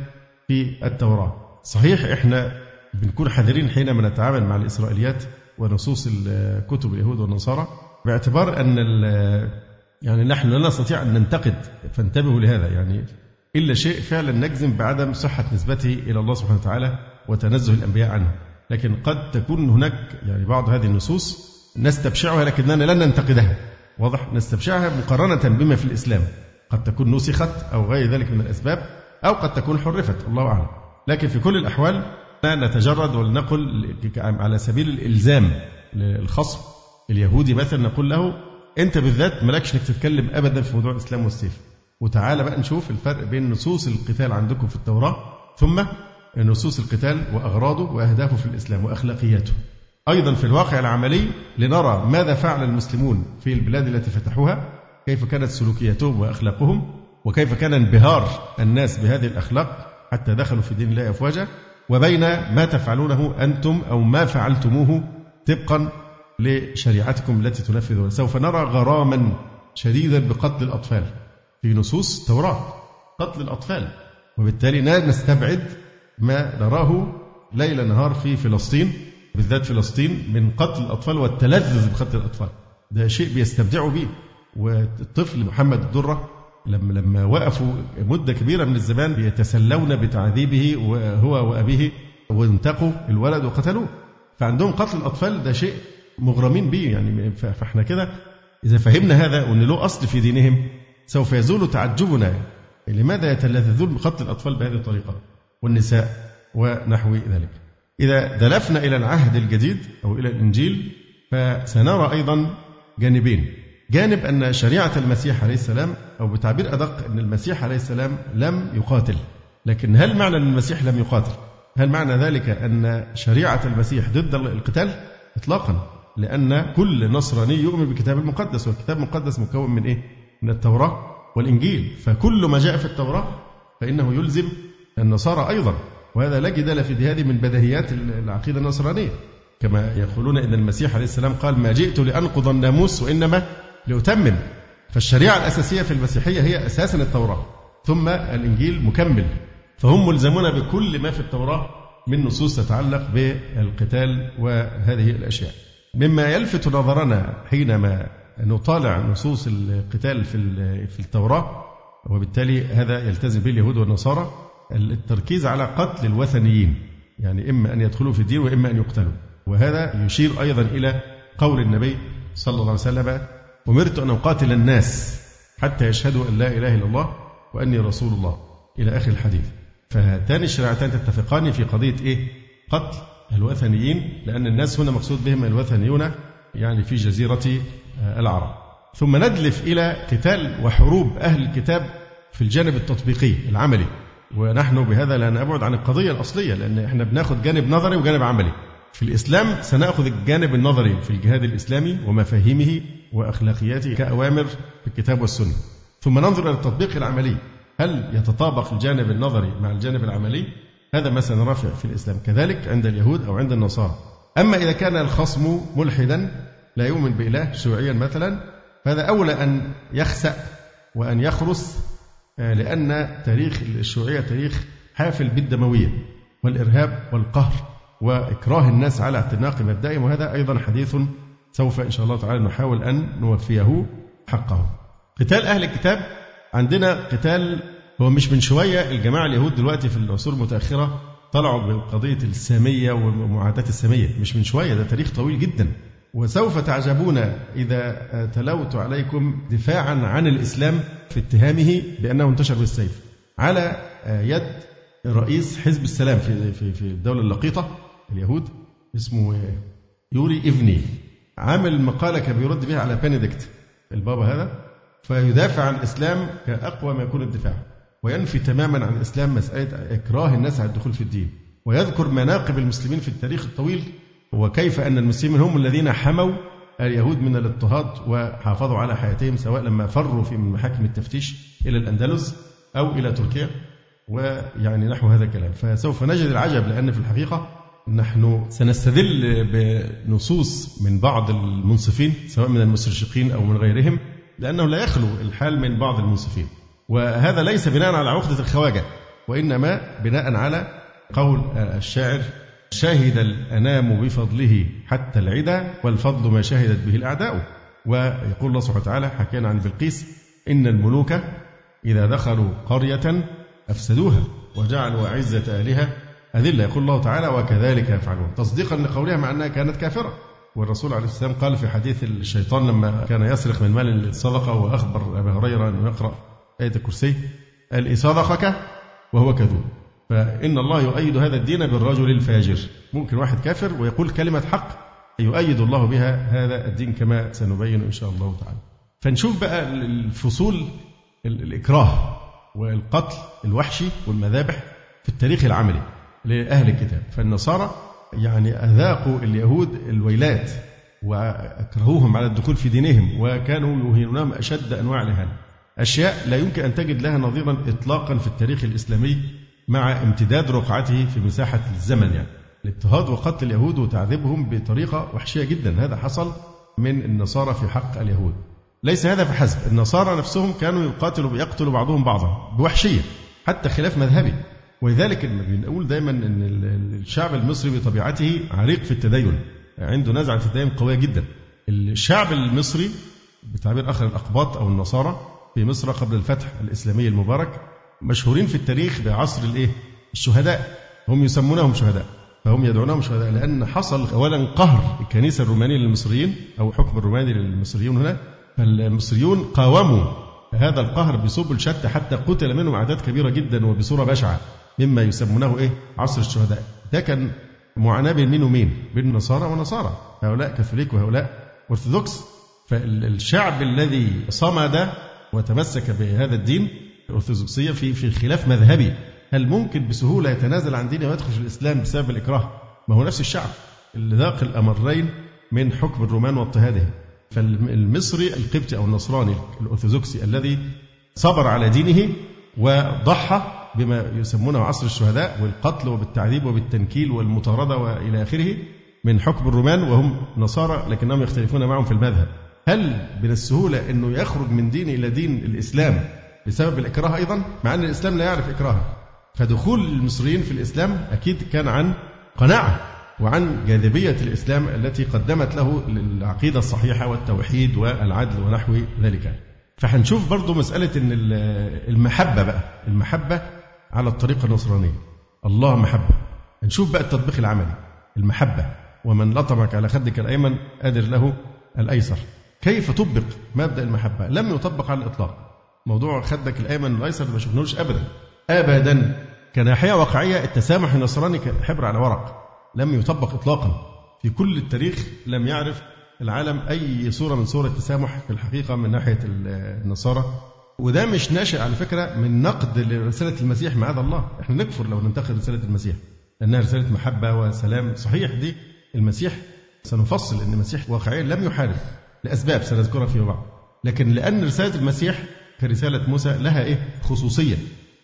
في التوراة. صحيح إحنا بنكون حذرين حينما نتعامل مع الإسرائيليات ونصوص كتب اليهود والنصارى باعتبار أن يعني نحن لا نستطيع أن ننتقد. فانتبهوا لهذا. يعني إلا شيء فعلا نجزم بعدم صحة نسبته إلى الله سبحانه وتعالى وتنزه الأنبياء عنه. لكن قد تكون هناك يعني بعض هذه النصوص نستبشعها لكننا لن ننتقدها. واضح؟ نستبشعها مقارنة بما في الإسلام. قد تكون نسخت أو غير ذلك من الأسباب أو قد تكون حرفت. الله أعلم. لكن في كل الأحوال نتجرد ولنقل على سبيل الإلزام للخصم اليهودي مثلا نقول له أنت بالذات مالكش إنك تتكلم أبدا في موضوع الإسلام والسيف. وتعالى بقى نشوف الفرق بين نصوص القتال عندكم في التوراة ثم نصوص القتال وأغراضه وأهدافه في الإسلام وأخلاقياته. أيضا في الواقع العملي لنرى ماذا فعل المسلمون في البلاد التي فتحوها كيف كانت سلوكياتهم وأخلاقهم وكيف كان انبهار الناس بهذه الأخلاق حتى دخلوا في دين الله أفواجا. وبين ما تفعلونه أنتم أو ما فعلتموه طبقا لشريعتكم التي تنفذون. سوف نرى غراما شديدا بقتل الأطفال. في نصوص التوراة قتل الأطفال. وبالتالي لا نستبعد ما نراه ليل نهار في فلسطين بالذات فلسطين من قتل الأطفال والتلذذ بقتل الأطفال. ده شيء بيستمتعوا به والطفل محمد الدرة لما لما وقفوا مدة كبيرة من الزمان يتسلون بتعذيبه وهو وأبيه وانتقوا الولد وقتلوه. فعندهم قتل الأطفال ده شيء مغرمين به يعني فاحنا كده إذا فهمنا هذا وأن له أصل في دينهم سوف يزول تعجبنا. لماذا يتلذذون بقتل الأطفال بهذه الطريقة؟ والنساء ونحو ذلك. إذا دلفنا إلى العهد الجديد أو إلى الإنجيل فسنرى أيضا جانبين. جانب أن شريعة المسيح عليه السلام أو بتعبير أدق أن المسيح عليه السلام لم يقاتل. لكن هل معنى أن المسيح لم يقاتل؟ هل معنى ذلك أن شريعة المسيح ضد القتال؟ إطلاقا. لأن كل نصراني يؤمن بالكتاب المقدس والكتاب المقدس مكون من إيه؟ من التوراة والإنجيل. فكل ما جاء في التوراة فإنه يلزم النصارى أيضا. وهذا لا جدال في هذه من بديهيات العقيدة النصرانية. كما يقولون أن المسيح عليه السلام قال ما جئت لأنقض الناموس وإنما لأتمم فالشريعة الأساسية في المسيحية هي أساسا التوراة ثم الإنجيل مكمل. فهم ملزمون بكل ما في التوراة من نصوص تتعلق بالقتال وهذه الأشياء. مما يلفت نظرنا حينما نطالع نصوص القتال في في التوراة وبالتالي هذا يلتزم به اليهود والنصارى التركيز على قتل الوثنيين. يعني إما أن يدخلوا في الدين وإما أن يقتلوا. وهذا يشير أيضا إلى قول النبي صلى الله عليه وسلم أمرت أن أقاتل الناس حتى يشهدوا أن لا إله إلا الله وأني رسول الله. إلى آخر الحديث. فهاتان الشريعتان تتفقان في قضية إيه؟ قتل الوثنيين لأن الناس هنا مقصود بهم الوثنيون يعني في جزيرة آه، العرب. ثم ندلف إلى قتال وحروب أهل الكتاب في الجانب التطبيقي العملي. ونحن بهذا لا نبعد عن القضية الأصلية لأن إحنا بناخذ جانب نظري وجانب عملي. في الإسلام سنأخذ الجانب النظري في الجهاد الإسلامي ومفاهيمه وأخلاقياته كأوامر في الكتاب والسنة. ثم ننظر إلى التطبيق العملي. هل يتطابق الجانب النظري مع الجانب العملي؟ هذا ما سنراه في الإسلام كذلك عند اليهود أو عند النصارى. أما إذا كان الخصم ملحدا لا يؤمن بإله شيوعيا مثلا فهذا أولى أن يخسأ وأن يخرس آه، لأن تاريخ الشيوعية تاريخ حافل بالدموية والإرهاب والقهر وإكراه الناس على اعتناق مبدئهم. وهذا أيضا حديث سوف إن شاء الله تعالى نحاول أن نوفيه حقه. قتال أهل الكتاب عندنا قتال هو مش من شوية الجماعة اليهود دلوقتي في العصور المتأخرة طلعوا بقضية السامية ومعاداة السامية. مش من شوية ده تاريخ طويل جدا. وسوف تعجبون إذا تلوت عليكم دفاعا عن الإسلام في اتهامه بأنه انتشر بالسيف. على يد رئيس حزب السلام في في في الدولة اللقيطة اليهود اسمه يوري إفني. عامل مقالة كان بيرد بها على بنديكت البابا هذا فيدافع عن الإسلام كأقوى ما يكون الدفاع وينفي تماما عن الإسلام مسألة إكراه الناس على الدخول في الدين ويذكر مناقب المسلمين في التاريخ الطويل وكيف أن المسلمين هم الذين حموا اليهود من الاضطهاد وحافظوا على حياتهم سواء لما فروا في من محاكم التفتيش إلى الأندلس أو إلى تركيا ويعني نحو هذا الكلام. فسوف نجد العجب لأن في الحقيقة نحن سنستدل بنصوص من بعض المنصفين سواء من المستشرقين أو من غيرهم لأنه لا يخلو الحال من بعض المنصفين. وهذا ليس بناء على عقدة الخواجة وإنما بناء على قول الشاعر شهد الأنام بفضله حتى العدا والفضل ما شهدت به الأعداء. ويقول الله سبحانه وتعالى حكينا عن بلقيس إن الملوك إذا دخلوا قرية أفسدوها وجعلوا أعزة أهلها أذلة يقول الله تعالى وكذلك يفعلون. تصديقا لقولها مع أنها كانت كافرة. والرسول عليه السلام قال في حديث الشيطان لما كان يسرق من مال الصدقة وأخبر أبا هريرة أنه يقرأ آية الكرسي قال صدقك وهو كذوب. فإن الله يؤيد هذا الدين بالرجل الفاجر. ممكن واحد كافر ويقول كلمة حق يؤيد الله بها هذا الدين كما سنبين إن شاء الله تعالى. فنشوف بقى الفصول الإكراه والقتل الوحشي والمذابح في التاريخ العملي. لأهل الكتاب. فالنصارى يعني أذاقوا اليهود الويلات وأكرهوهم على الدخول في دينهم وكانوا يهينونهم أشد أنواع الإهانة. أشياء لا يمكن أن تجد لها نظيرا إطلاقا في التاريخ الإسلامي مع امتداد رقعته في مساحة الزمن يعني. الاضطهاد وقتل اليهود وتعذيبهم بطريقة وحشية جدا. هذا حصل من النصارى في حق اليهود. ليس هذا فحسب النصارى نفسهم كانوا يقاتلوا يقتلوا بعضهم بعضا بوحشية حتى خلاف مذهبي. ولذلك بنقول دايما إن الشعب المصري بطبيعته عريق في التدين عنده نزعة التدين قوية جدا. الشعب المصري بتعبير آخر الأقباط أو النصارى في مصر قبل الفتح الإسلامي المبارك مشهورين في التاريخ بعصر الإيه؟ الشهداء. هم يسمونهم شهداء فهم يدعونهم شهداء لأن حصل أولا قهر الكنيسة الرومانية للمصريين أو حكم الروماني للمصريين هنا. فالمصريون قاوموا هذا القهر بسبل شتى حتى قتل منهم أعداد كبيرة جدا وبصورة بشعة. مما يسمونه إيه؟ عصر الشهداء. ده كان معاناة بين مين ومين؟ بين النصارى ونصارى. هؤلاء كاثوليك وهؤلاء أرثوذكس. فالشعب الذي صمد وتمسك بهذا الدين الأرثوذكسية في في خلاف مذهبي. هل ممكن بسهولة يتنازل عن دينه ويدخل في الإسلام بسبب الإكراه؟ ما هو نفس الشعب. اللي ذاق الأمرين من حكم الرومان واضطهادهم. فالمصري القبطي أو النصراني الأرثوذكسي الذي صبر على دينه وضحى بما يسمونه عصر الشهداء والقتل وبالتعذيب وبالتنكيل والمطاردة وإلى آخره من حكم الرومان وهم نصارى لكنهم يختلفون معهم في المذهب. هل من السهولة أنه يخرج من دين إلى دين الإسلام بسبب الإكراه أيضا؟ مع أن الإسلام لا يعرف إكراها فدخول المصريين في الإسلام أكيد كان عن قناعة وعن جاذبية الإسلام التي قدمت له العقيدة الصحيحة والتوحيد والعدل ونحو ذلك. فهنشوف برضو مسألة أن المحبة بقى. المحبة على الطريقة النصرانية. الله محبة. نشوف بقى التطبيق العملي. المحبة. ومن لطمك على خدك الأيمن أدر له الأيسر. كيف طبق مبدأ المحبة؟ لم يطبق على الإطلاق. موضوع خدك الأيمن والأيسر ما شفناهوش أبدا. أبدا. كناحية واقعية التسامح النصراني كحبر على ورق. لم يطبق إطلاقا. في كل التاريخ لم يعرف العالم أي صورة من صور التسامح في الحقيقة من ناحية النصارى. وده مش ناشئ على فكرة من نقد لرسالة المسيح معاذ الله. إحنا نكفر لو ننتقد رسالة المسيح لأنها رسالة محبة وسلام. صحيح دي المسيح سنفصل أن المسيح واقعيا لم يحارب لأسباب سنذكرها فيما بعد. لكن لأن رسالة المسيح كرسالة موسى لها إيه؟ خصوصية.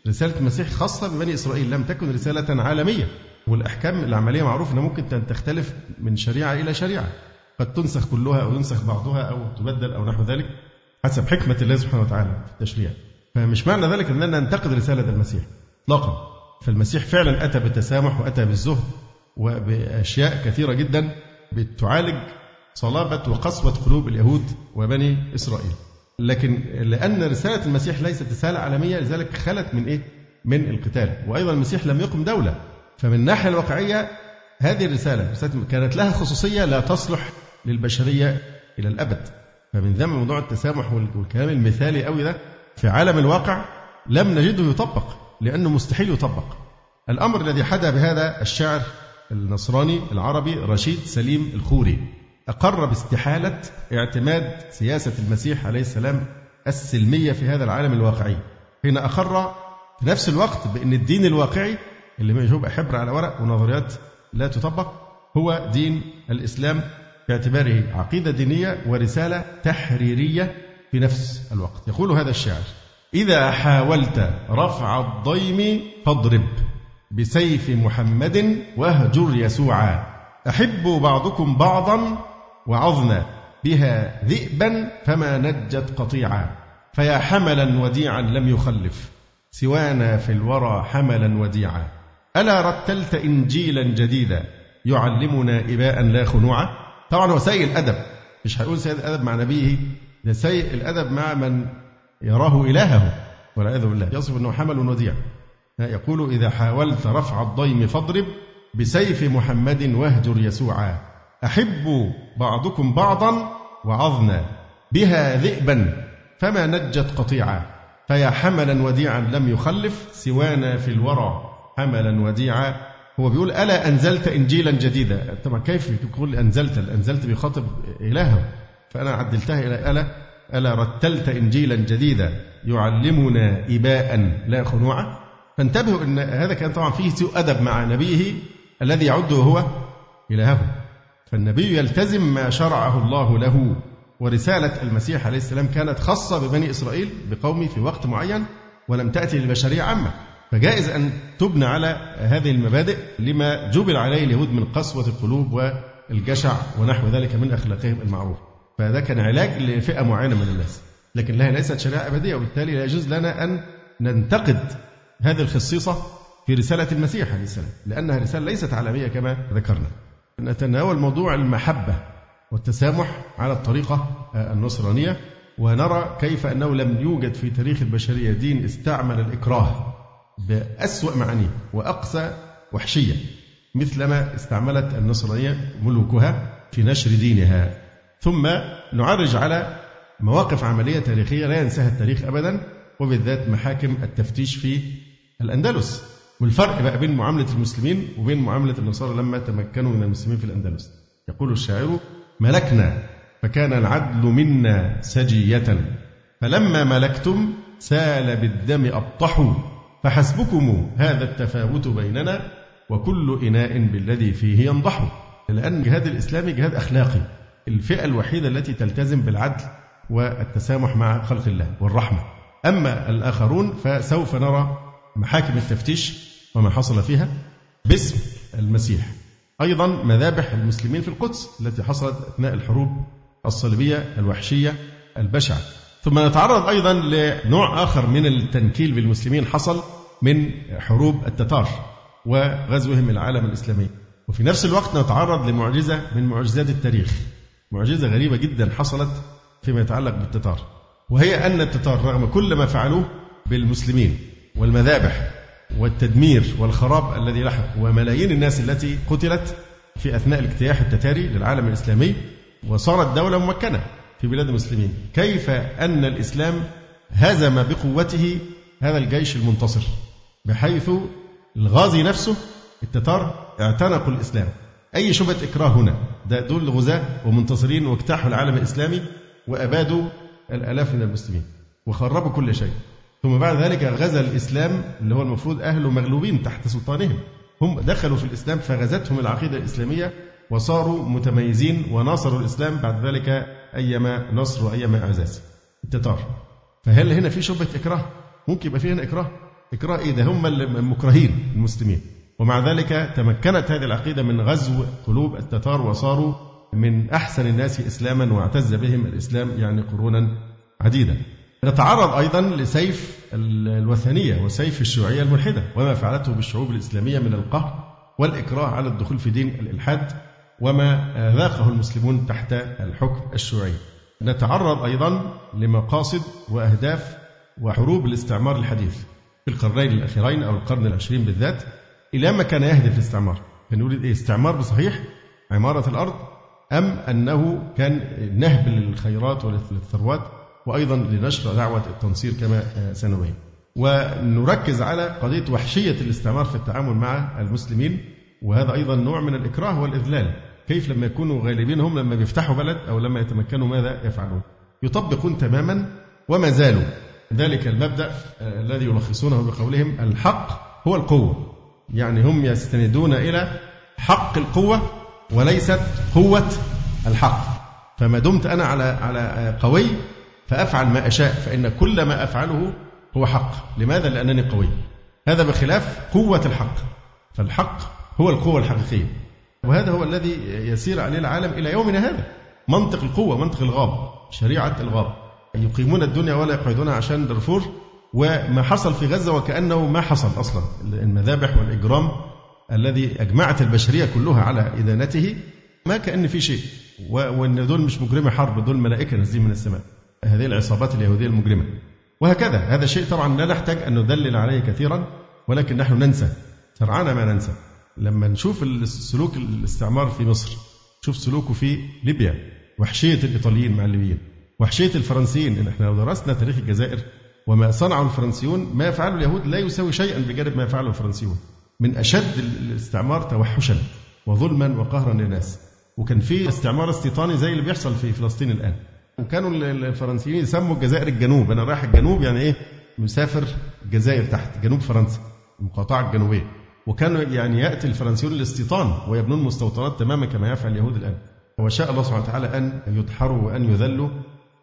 رسالة المسيح خاصة ببني إسرائيل لم تكن رسالة عالمية. والأحكام العملية معروف أنها ممكن تختلف من شريعة إلى شريعة. قد تنسخ كلها أو ينسخ بعضها أو تبدل أو نحو ذلك. حسب حكمة الله سبحانه وتعالى في التشريع فمش معنى ذلك أننا ننتقد رسالة المسيح إطلاقا. فالمسيح فعلا أتى بالتسامح وأتى بالزهد وبأشياء كثيرة جدا بتعالج صلابة وقسوة قلوب اليهود وبني إسرائيل. لكن لأن رسالة المسيح ليست رسالة عالمية لذلك خلت من إيه؟ من القتال. وأيضا المسيح لم يقم دولة. فمن الناحية الواقعية هذه الرسالة كانت لها خصوصية لا تصلح للبشرية إلى الأبد. فمن ذم موضوع التسامح والكلام المثالي قوي ده في عالم الواقع لم نجده يطبق لأنه مستحيل يطبق. الأمر الذي حدا بهذا الشاعر النصراني العربي رشيد سليم الخوري أقر باستحالة اعتماد سياسة المسيح عليه السلام السلمية في هذا العالم الواقعي حين أقر في نفس الوقت بأن الدين الواقعي اللي هو حبر على ورق ونظريات لا تطبق هو دين الإسلام باعتباره عقيدة دينية ورسالة تحريرية في نفس الوقت. يقول هذا الشاعر إذا حاولت رفع الضيم فاضرب بسيف محمد واهجر يسوعا أحبوا بعضكم بعضا وعظنا بها ذئبا فما نجت قطيعا. فيا حملا وديعا لم يخلف سوانا في الورى حملا وديعا. ألا رتلت إنجيلا جديدا يعلمنا إباء لا خنوعا طبعا هو سيء الأدب. مش هيقول سيء الأدب مع نبيه ده سيء الأدب مع من يراه إلهه والعياذ بالله. يصف أنه حمل وديع. يقول إذا حاولت رفع الضيم فاضرب بسيف محمد واهجر يسوعا أحب بعضكم بعضا وعظنا بها ذئبا فما نجت قطيعا فيا حملا وديعا لم يخلف سوانا في الورى. حملا وديعا هو بيقول ألا أنزلت إنجيلا جديدا؟ طبعا كيف يقول أنزلت؟ أنزلت بيخاطب إلهه. فأنا عدلتها إلى ألا ألا رتلت إنجيلا جديدا يعلمنا إباء لا خنوعا فانتبهوا أن هذا كان طبعا فيه سوء أدب مع نبيه الذي يعده هو إلهه. فالنبي يلتزم ما شرعه الله له. ورسالة المسيح عليه السلام كانت خاصة ببني إسرائيل بقومه في وقت معين ولم تأتي للبشرية عامة. فجائز أن تبنى على هذه المبادئ لما جبل عليه اليهود من قسوة القلوب والجشع ونحو ذلك من أخلاقهم المعروف. فهذا كان علاج لفئة معينة من الناس. لكن لها ليست شريعة أبدية وبالتالي لا يجوز لنا أن ننتقد هذه الخصيصة في رسالة المسيح عليه السلام لأنها رسالة ليست عالمية كما ذكرنا. نتناول موضوع المحبة والتسامح على الطريقة النصرانية ونرى كيف أنه لم يوجد في تاريخ البشرية دين استعمل الإكراه. بأسوأ معانيه وأقسى وحشية مثلما استعملت النصرانية ملوكها في نشر دينها. ثم نعرج على مواقف عملية تاريخية لا ينساها التاريخ أبدا وبالذات محاكم التفتيش في الأندلس. والفرق بقى بين معاملة المسلمين وبين معاملة النصارى لما تمكنوا من المسلمين في الأندلس. يقول الشاعر ملكنا فكان العدل منا سجية فلما ملكتم سال بالدم أبطحوا فحسبكم هذا التفاوت بيننا وكل إناء بالذي فيه ينضح. لأن الجهاد الإسلامي جهاد أخلاقي الفئة الوحيدة التي تلتزم بالعدل والتسامح مع خلق الله والرحمة. أما الآخرون فسوف نرى محاكم التفتيش وما حصل فيها باسم المسيح. أيضا مذابح المسلمين في القدس التي حصلت أثناء الحروب الصليبية الوحشية البشعة. ثم نتعرض أيضا لنوع آخر من التنكيل بالمسلمين حصل من حروب التتار وغزوهم العالم الإسلامي. وفي نفس الوقت نتعرض لمعجزة من معجزات التاريخ. معجزة غريبة جدا حصلت فيما يتعلق بالتتار. وهي أن التتار رغم كل ما فعلوه بالمسلمين والمذابح والتدمير والخراب الذي لحق وملايين الناس التي قتلت في أثناء الاجتياح التتاري للعالم الإسلامي وصارت دولة ممكنة. في بلاد المسلمين. كيف أن الإسلام هزم بقوته هذا الجيش المنتصر؟ بحيث الغازي نفسه التتار اعتنقوا الإسلام. أي شبهة إكراه هنا؟ ده دول غزاة ومنتصرين واجتاحوا العالم الإسلامي وأبادوا الآلاف من المسلمين وخربوا كل شيء. ثم بعد ذلك غزا الإسلام اللي هو المفروض أهله مغلوبين تحت سلطانهم. هم دخلوا في الإسلام فغزتهم العقيدة الإسلامية وصاروا متميزين وناصروا الإسلام بعد ذلك أيما نصر وأيما إعزاز. التتار فهل هنا في شبهة إكراه؟ ممكن يبقى في هنا إكراه. إكراه إيه ده؟ هم المكرهين المسلمين. ومع ذلك تمكنت هذه العقيدة من غزو قلوب التتار وصاروا من أحسن الناس إسلاما واعتز بهم الإسلام يعني قرونا عديدة نتعرض أيضا لسيف الوثنية وسيف الشيوعية الملحدة وما فعلته بالشعوب الإسلامية من القهر والإكراه على الدخول في دين الإلحاد. وما ذاقه المسلمون تحت الحكم الشيوعي. نتعرض أيضا لمقاصد وأهداف وحروب الاستعمار الحديث في القرنين الأخيرين أو القرن العشرين بالذات. إلى ما كان يهدف الاستعمار؟ يريد إيه؟ استعمار بصحيح؟ عمارة الأرض؟ أم أنه كان نهب للخيرات وللثروات؟ وأيضا لنشر دعوة التنصير كما سنبين ونركز على قضية وحشية الاستعمار في التعامل مع المسلمين. وهذا أيضا نوع من الإكراه والإذلال. كيف لما يكونوا غالبين هم لما بيفتحوا بلد أو لما يتمكنوا ماذا يفعلون. يطبقون تماما وما زالوا. ذلك المبدأ الذي يلخصونه بقولهم الحق هو القوة. يعني هم يستندون إلى حق القوة وليست قوة الحق. فما دمت أنا على على قوي فأفعل ما أشاء فإن كل ما أفعله هو حق. لماذا؟ لأنني قوي. هذا بخلاف قوة الحق. فالحق هو القوة الحقيقية. وهذا هو الذي يسير عليه العالم إلى يومنا هذا. منطق القوة منطق الغاب شريعة الغاب. يقيمون الدنيا ولا يقعدونها عشان دارفور وما حصل في غزة وكأنه ما حصل أصلا. المذابح والإجرام الذي أجمعت البشرية كلها على إدانته ما كأن في شيء. وأن دول مش مجرمة حرب دول ملائكة نازلين من السماء. هذه العصابات اليهودية المجرمة. وهكذا. هذا شيء طبعا لا نحتاج أن ندلل عليه كثيرا ولكن نحن ننسى. سرعان ما ننسى. لما نشوف سلوك الاستعمار في مصر شوف سلوكه في ليبيا وحشية الإيطاليين مع الليبيين وحشية الفرنسيين إن إحنا لو درسنا تاريخ الجزائر وما صنعه الفرنسيون ما يفعله اليهود لا يساوي شيئا بجانب ما يفعله الفرنسيون. من أشد الاستعمار توحشا وظلما وقهرا للناس. وكان في استعمار استيطاني زي اللي بيحصل في فلسطين الآن. وكانوا الفرنسيين يسموا الجزائر الجنوب. أنا رايح الجنوب يعني إيه؟ مسافر الجزائر تحت جنوب فرنسا المقاطعة الجنوبية. وكانوا يعني يأتي الفرنسيون للاستيطان ويبنون مستوطنات تماما كما يفعل اليهود الآن. وشاء الله سبحانه وتعالى أن يدحروا وأن يذلوا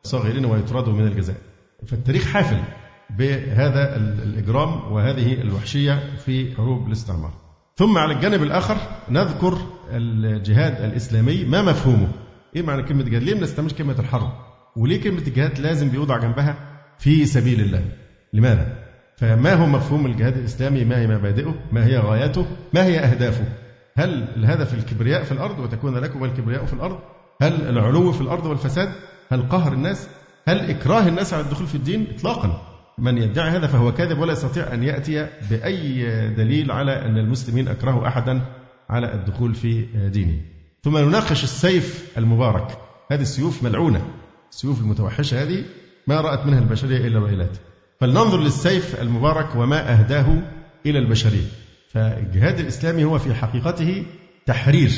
صاغرين ويطردوا من الجزائر فالتاريخ حافل بهذا الإجرام وهذه الوحشية في حروب الاستعمار. ثم على الجانب الآخر نذكر الجهاد الإسلامي ما مفهومه؟ إيه معنى كلمة جهاد؟ ليه ما نستعملش كلمة الحرب؟ وليه كلمة الجهاد لازم بيوضع جنبها في سبيل الله؟ لماذا؟ فما هو مفهوم الجهاد الإسلامي؟ ما هي مبادئه؟ ما هي غايته؟ ما هي أهدافه؟ هل الهدف الكبرياء في الأرض وتكون لكم الكبرياء في الأرض؟ هل العلو في الأرض والفساد؟ هل قهر الناس؟ هل إكراه الناس على الدخول في الدين؟ إطلاقا. من يدعي هذا فهو كاذب ولا يستطيع أن يأتي بأي دليل على أن المسلمين أكرهوا أحدا على الدخول في دينه. ثم نناقش السيف المبارك. هذه السيوف ملعونة. السيوف المتوحشة هذه ما رأت منها البشرية إلا الويلات فلننظر للسيف المبارك وما أهداه إلى البشرية. فالجهاد الإسلامي هو في حقيقته تحرير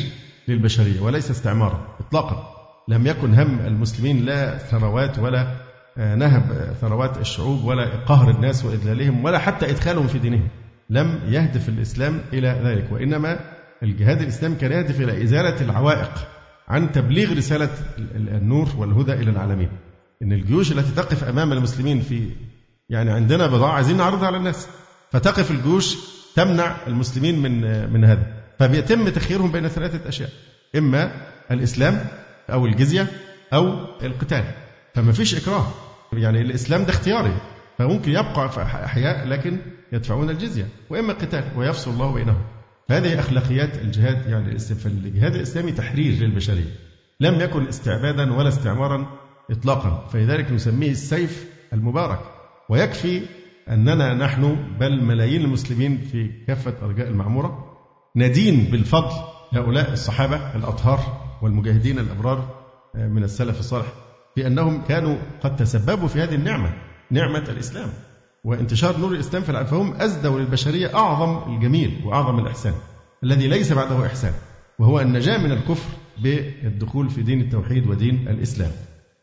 للبشرية وليس استعمارا إطلاقا. لم يكن هم المسلمين لا ثروات ولا آه، نهب ثروات الشعوب ولا قهر الناس وإذلالهم ولا حتى إدخالهم في دينهم. لم يهدف الإسلام إلى ذلك وإنما الجهاد الإسلامي كان يهدف إلى إزالة العوائق عن تبليغ رسالة النور والهدى إلى العالمين. إن الجيوش التي تقف أمام المسلمين في يعني عندنا بضاعة عايزين نعرضها على الناس. فتقف الجيوش تمنع المسلمين من من هذا. فبيتم تخييرهم بين ثلاثة أشياء. إما الإسلام أو الجزية أو القتال. فما فيش إكراه. يعني الإسلام ده اختياري. فممكن يبقى في أحياء لكن يدفعون الجزية. وإما القتال ويفصل الله بينهم. هذه أخلاقيات الجهاد يعني فالجهاد الإسلامي تحرير للبشرية. لم يكن استعبادا ولا استعمارا إطلاقا. فلذلك نسميه السيف المبارك. ويكفي أننا نحن بل ملايين المسلمين في كافة أرجاء المعمورة ندين بالفضل هؤلاء الصحابة الأطهار والمجاهدين الأبرار آه، من السلف الصالح في أنهم كانوا قد تسببوا في هذه النعمة نعمة الإسلام. وانتشار نور الإسلام في العالم فهم أزدوا للبشرية أعظم الجميل وأعظم الإحسان الذي ليس بعده إحسان وهو النجاة من الكفر بالدخول في دين التوحيد ودين الإسلام.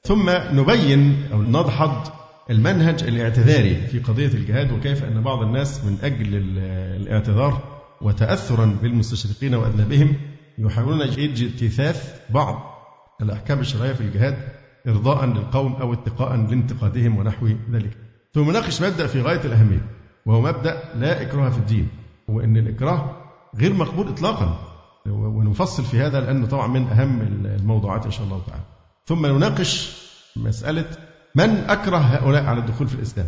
ثم نبين أو نضحض المنهج الاعتذاري في قضية الجهاد وكيف أن بعض الناس من أجل الاعتذار وتأثرا بالمستشرقين وأذنابهم يحاولون اجتثاث بعض الأحكام الشرعية في الجهاد إرضاء للقوم أو اتقاء لانتقادهم ونحو ذلك. ثم نناقش مبدأ في غاية الأهمية وهو مبدأ لا إكراه في الدين وأن الإكراه غير مقبول إطلاقا. ونفصل في هذا لأنه طبعا من أهم الموضوعات إن شاء الله تعالى. ثم نناقش مسألة من أكره هؤلاء على الدخول في الإسلام؟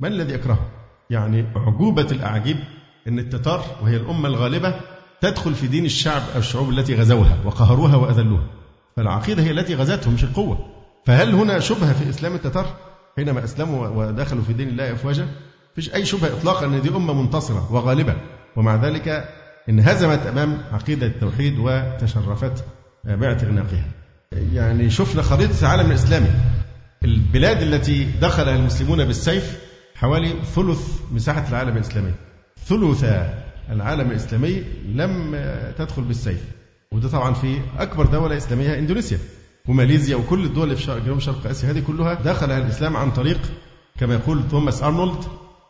من الذي أكرهه؟ يعني عجوبة الأعاجيب أن التتار وهي الأمة الغالبة تدخل في دين الشعب أو الشعوب التي غزوها وقهروها وأذلوها. فالعقيدة هي التي غزتهم مش القوة. فهل هنا شبهة في إسلام التتار؟ حينما أسلموا ودخلوا في دين الله أفواجا فيش أي شبهة إطلاقا أن دي أمة منتصرة وغالبة. ومع ذلك انهزمت أمام عقيدة التوحيد وتشرفت باعتناقها يعني شفنا خريطة العالم الإسلامي. البلاد التي دخلها المسلمون بالسيف حوالي ثلث مساحة العالم الإسلامي. ثلث العالم الإسلامي لم تدخل بالسيف. وده طبعا في أكبر دولة إسلامية إندونيسيا. وماليزيا وكل الدول اللي في جنوب شرق آسيا هذه كلها دخلها الإسلام عن طريق كما يقول توماس أرنولد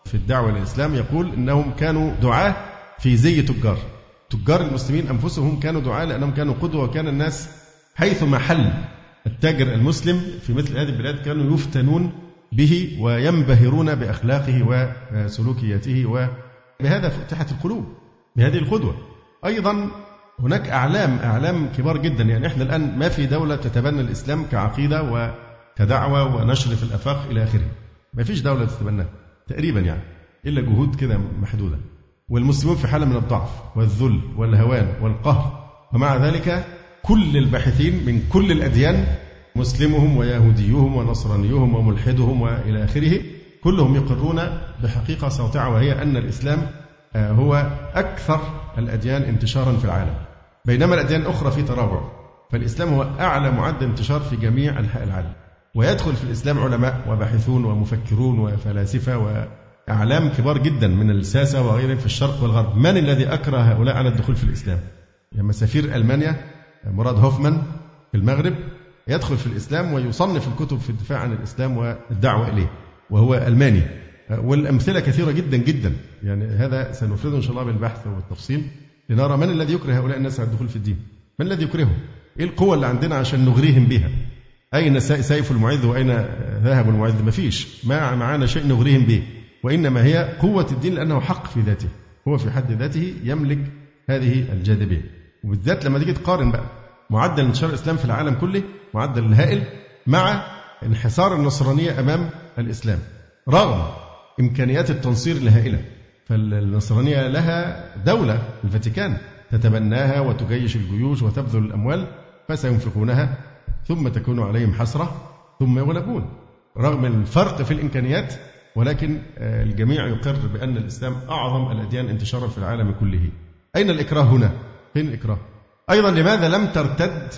في الدعوة للإسلام يقول إنهم كانوا دعاة في زي تجار. تجار المسلمين أنفسهم كانوا دعاة لأنهم كانوا قدوة وكان الناس حيث محل التاجر المسلم في مثل هذه البلاد كانوا يفتنون به وينبهرون بأخلاقه وسلوكياته وبهذا فتحت القلوب بهذه القدوة. أيضا هناك أعلام أعلام كبار جدا. يعني إحنا الآن ما في دولة تتبنى الإسلام كعقيدة وكدعوة ونشر في الآفاق إلى آخره. ما فيش دولة تتبناه تقريبا يعني إلا جهود كده محدودة. والمسلمون في حالة من الضعف والذل والهوان والقهر. ومع ذلك كل الباحثين من كل الأديان مسلمهم ويهوديهم ونصرانيهم وملحدهم وإلى آخره كلهم يقرون بحقيقة ساطعة وهي أن الإسلام آه، هو أكثر الأديان انتشارا في العالم. بينما الأديان الأخرى في تراجع فالإسلام هو أعلى معدل انتشار في جميع أنحاء العالم. ويدخل في الإسلام علماء وباحثون ومفكرون وفلاسفة وأعلام كبار جدا من الساسة وغيرهم في الشرق والغرب. من الذي أكره هؤلاء على الدخول في الإسلام؟ لما سفير ألمانيا مراد هوفمان في المغرب يدخل في الإسلام ويصنف الكتب في الدفاع عن الإسلام والدعوة إليه وهو ألماني. والأمثلة كثيرة جدا جدا. يعني هذا سنفرده إن شاء الله بالبحث والتفصيل لنرى من الذي يكره هؤلاء الناس على الدخول في الدين. من الذي يكرههم إيه القوة اللي عندنا عشان نغريهم بها؟ أين سيف المعز وأين ذهب المعز؟ ما فيش. ما معنا شيء نغريهم به. وإنما هي قوة الدين لأنه حق في ذاته. هو في حد ذاته يملك هذه الجاذبية. وبالذات لما تيجي تقارن بقى معدل انتشار الإسلام في العالم كله معدل الهائل مع انحسار النصرانية أمام الإسلام رغم إمكانيات التنصير الهائلة فالنصرانية لها دولة الفاتيكان تتبناها وتجيش الجيوش وتبذل الأموال فسينفقونها ثم تكون عليهم حسرة ثم يغلبون رغم الفرق في الإمكانيات ولكن آه، الجميع يقر بأن الإسلام أعظم الأديان انتشارا في العالم كله أين الإكراه هنا؟ فين الإكراه؟ أيضا لماذا لم ترتد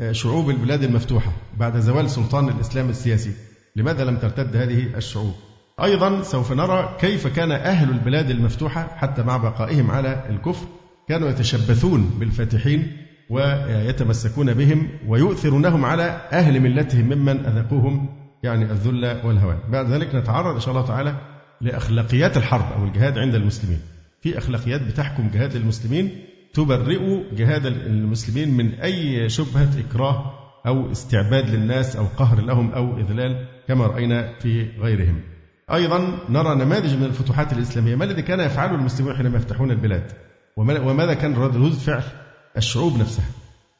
آه، شعوب البلاد المفتوحة بعد زوال سلطان الإسلام السياسي؟ لماذا لم ترتد هذه الشعوب؟ أيضا سوف نرى كيف كان أهل البلاد المفتوحة حتى مع بقائهم على الكفر كانوا يتشبثون بالفاتحين ويتمسكون بهم ويؤثرونهم على أهل ملتهم ممن أذقوهم يعني الذل والهوان. بعد ذلك نتعرض إن شاء الله تعالى لأخلاقيات الحرب أو الجهاد عند المسلمين. في أخلاقيات بتحكم جهاد المسلمين تبرئ جهاد المسلمين من أي شبهة إكراه أو استعباد للناس أو قهر لهم أو إذلال كما رأينا في غيرهم. أيضا نرى نماذج من الفتوحات الإسلامية. ما الذي كان يفعله المسلمون حينما يفتحون البلاد؟ وماذا كان ردود فعل؟ الشعوب نفسها.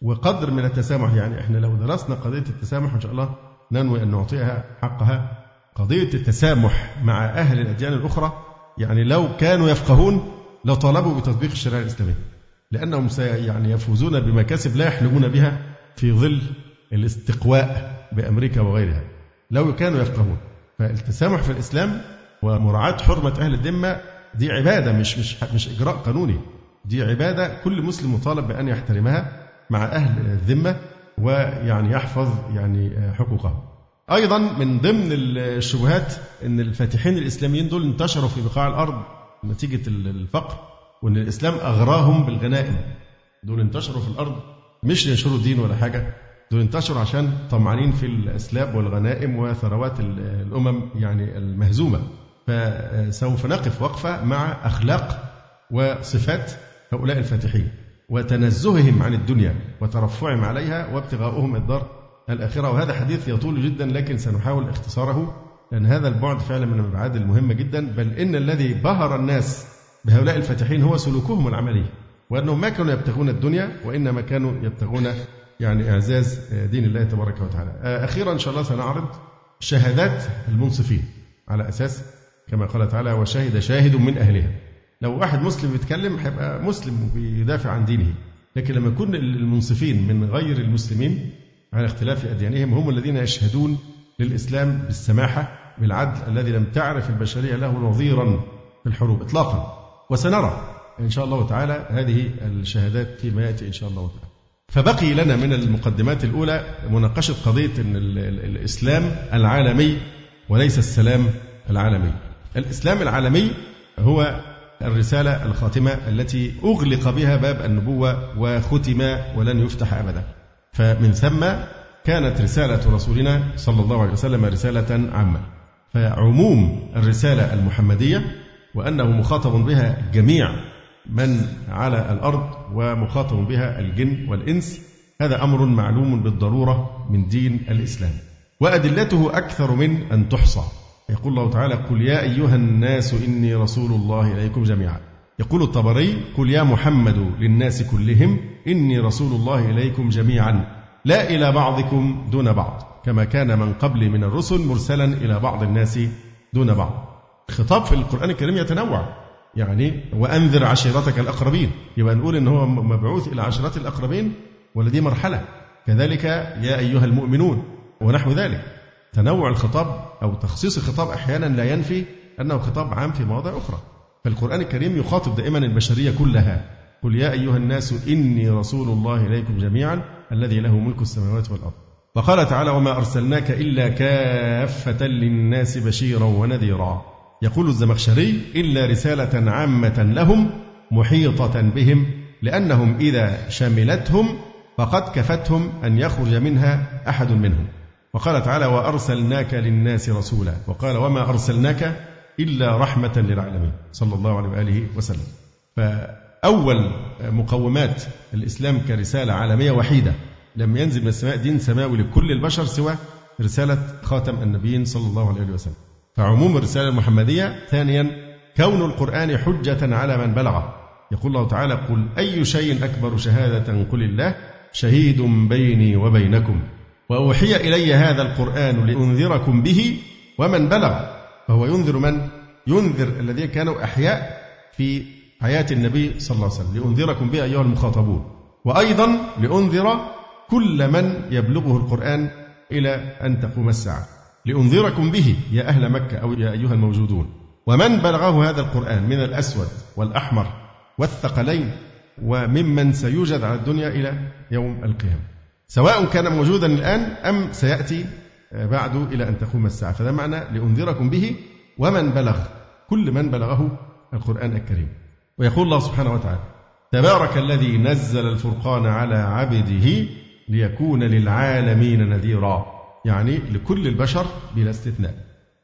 وقدر من التسامح. يعني إحنا لو درسنا قضية التسامح إن شاء الله ننوي أن نعطيها حقها. قضية التسامح مع أهل الأديان الأخرى يعني لو كانوا يفقهون لطالبوا بتطبيق الشريعة الإسلامية. لأنهم يعني يفوزون بمكاسب لا يحلمون بها في ظل الاستقواء بأمريكا وغيرها. لو كانوا يفقهون فالتسامح في الإسلام ومراعاة حرمة أهل الذمة دي عبادة مش مش مش إجراء قانوني. دي عبادة كل مسلم مطالب بأن يحترمها مع أهل الذمة ويعني يحفظ يعني حقوقهم أيضا من ضمن الشبهات أن الفاتحين الإسلاميين دول انتشروا في بقاع الأرض نتيجة الفقر. وأن الإسلام أغراهم بالغنائم. دول انتشروا في الأرض مش لينشروا الدين ولا حاجة. دول انتشروا عشان طمعانين في الأسلاب والغنائم وثروات الأمم يعني المهزومة. فسوف نقف وقفة مع أخلاق وصفات هؤلاء الفاتحين وتنزههم عن الدنيا وترفعهم عليها وابتغاؤهم الدار الآخرة وهذا حديث يطول جدا لكن سنحاول اختصاره لأن هذا البعد فعلا من الأبعاد المهمة جدا. بل إن الذي بهر الناس بهؤلاء الفاتحين هو سلوكهم العملي وأنهم ما كانوا يبتغون الدنيا وإنما كانوا يبتغون يعني إعزاز دين الله تبارك وتعالى. أخيرا إن شاء الله سنعرض شهادات المنصفين على أساس كما قال تعالى وشهد شاهد من أهلها. لو واحد مسلم بيتكلم هيبقى مسلم وبيدافع عن دينه. لكن لما يكون المنصفين من غير المسلمين على اختلاف أديانهم هم الذين يشهدون للإسلام بالسماحة بالعدل الذي لم تعرف البشرية له نظيرا في الحروب إطلاقا. وسنرى إن شاء الله تعالى هذه الشهادات فيما يأتي إن شاء الله تعالى. فبقي لنا من المقدمات الأولى مناقشة قضية أن الإسلام العالمي وليس السلام العالمي. الإسلام العالمي هو الرسالة الخاتمة التي أغلق بها باب النبوة وختم ولن يفتح أبدا. فمن ثم كانت رسالة رسولنا صلى الله عليه وسلم رسالة عامة. فعموم الرسالة المحمدية وأنه مخاطب بها جميع من على الأرض ومخاطب بها الجن والإنس. هذا أمر معلوم بالضرورة من دين الإسلام. وأدلته أكثر من أن تحصى. يقول الله تعالى قل يا أيها الناس إني رسول الله إليكم جميعا. يقول الطبري قل يا محمد للناس كلهم إني رسول الله إليكم جميعا. لا إلى بعضكم دون بعض كما كان من قبل من الرسل مرسلا إلى بعض الناس دون بعض. الخطاب في القرآن الكريم يتنوع. يعني وأنذر عشيرتك الأقربين. يبقى نقول إن هو مبعوث إلى عشيرة الأقربين ولا دي مرحلة. كذلك يا أيها المؤمنون ونحو ذلك. تنوع الخطاب أو تخصيص الخطاب أحيانا لا ينفي أنه خطاب عام في مواضع أخرى. فالقرآن الكريم يخاطب دائما البشرية كلها. قل يا أيها الناس إني رسول الله إليكم جميعا الذي له ملك السماوات والأرض. وقال تعالى وما أرسلناك إلا كافة للناس بشيرا ونذيرا. يقول الزمخشري إلا رسالة عامة لهم محيطة بهم لأنهم إذا شملتهم فقد كفتهم أن يخرج منها أحد منهم. وقال تعالى وأرسلناك للناس رسولا. وقال وما أرسلناك إلا رحمة للعالمين. صلى الله عليه وآله وسلم. فأول مقومات الإسلام كرسالة عالمية وحيدة لم ينزل من السماء دين سماوي لكل البشر سوى رسالة خاتم النبيين صلى الله عليه وسلم. فعموم الرسالة المحمدية ثانيا كون القرآن حجة على من بلغه. يقول الله تعالى قل أي شيء أكبر شهادة قل الله شهيد بيني وبينكم. وأوحي إلي هذا القرآن لأنذركم به ومن بلغ. فهو ينذر من؟ ينذر الذين كانوا أحياء في حياة النبي صلى الله عليه وسلم. لأنذركم به أيها المخاطبون. وأيضا لأنذر كل من يبلغه القرآن إلى أن تقوم الساعة. لأنذركم به يا أهل مكة أو يا أيها الموجودون. ومن بلغه هذا القرآن من الأسود والأحمر والثقلين وممن سيوجد على الدنيا إلى يوم القيامة. سواء كان موجودا الآن أم سيأتي بعد إلى أن تقوم الساعة. فده معنى لأنذركم به ومن بلغ كل من بلغه القرآن الكريم. ويقول الله سبحانه وتعالى تبارك الذي نزل الفرقان على عبده ليكون للعالمين نذيرا. يعني لكل البشر بلا استثناء.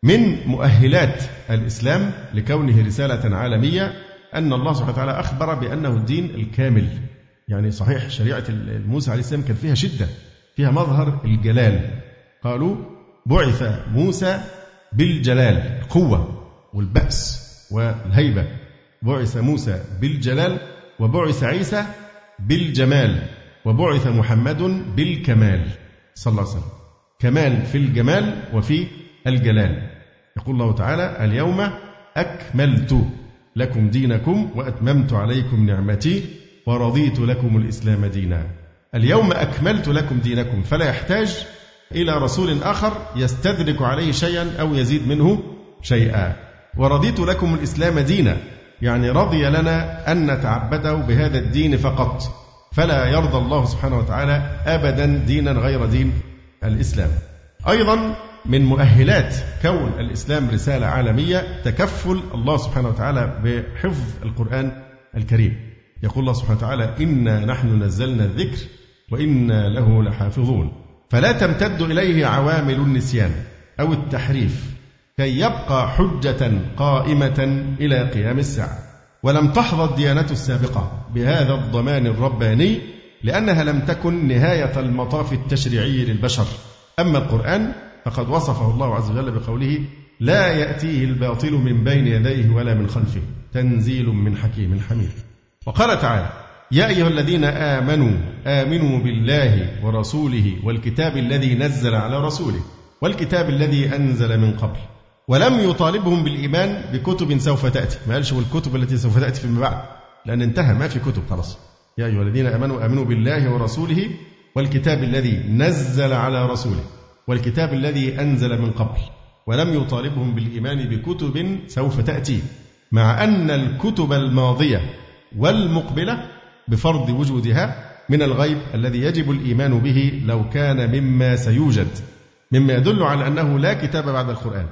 من مؤهلات الإسلام لكونه رسالة عالمية أن الله سبحانه وتعالى أخبر بأنه الدين الكامل. يعني صحيح شريعة موسى عليه السلام كان فيها شدة فيها مظهر الجلال. قالوا بعث موسى بالجلال القوة والبأس والهيبة. بعث موسى بالجلال وبعث عيسى بالجمال وبعث محمد بالكمال. صلى الله عليه وسلم. كمال في الجمال وفي الجلال. يقول الله تعالى اليوم أكملت لكم دينكم وأتممت عليكم نعمتي ورضيت لكم الإسلام دينا. اليوم أكملت لكم دينكم فلا يحتاج إلى رسول آخر يستدرك عليه شيئا أو يزيد منه شيئا. ورضيت لكم الإسلام دينا يعني رضي لنا أن نتعبده بهذا الدين فقط فلا يرضى الله سبحانه وتعالى أبدا دينا غير دين. الإسلام. أيضا من مؤهلات كون الإسلام رسالة عالمية تكفل الله سبحانه وتعالى بحفظ القرآن الكريم. يقول الله سبحانه وتعالى إنا نحن نزلنا الذكر وإنا له لحافظون. فلا تمتد إليه عوامل النسيان أو التحريف كي يبقى حجة قائمة إلى قيام الساعة. ولم تحظى الديانة السابقة بهذا الضمان الرباني لأنها لم تكن نهاية المطاف التشريعي للبشر. أما القرآن فقد وصفه الله عز وجل بقوله لا يأتيه الباطل من بين يديه ولا من خلفه تنزيل من حكيم حميد. وقال تعالى يا أيها الذين آمنوا آمنوا بالله ورسوله والكتاب الذي نزل على رسوله والكتاب الذي أنزل من قبل ولم يطالبهم بالإيمان بكتب سوف تأتي. ما قالش والكتب التي سوف تأتي فيما بعد؟ لأن انتهى ما في كتب خلاص. يا أيها الذين آمنوا آمنوا بالله ورسوله والكتاب الذي نزل على رسوله والكتاب الذي أنزل من قبل ولم يطالبهم بالإيمان بكتب سوف تأتي مع أن الكتب الماضية والمقبلة بفرض وجودها من الغيب الذي يجب الإيمان به لو كان مما سيوجد مما يدل على أنه لا كتاب بعد القرآن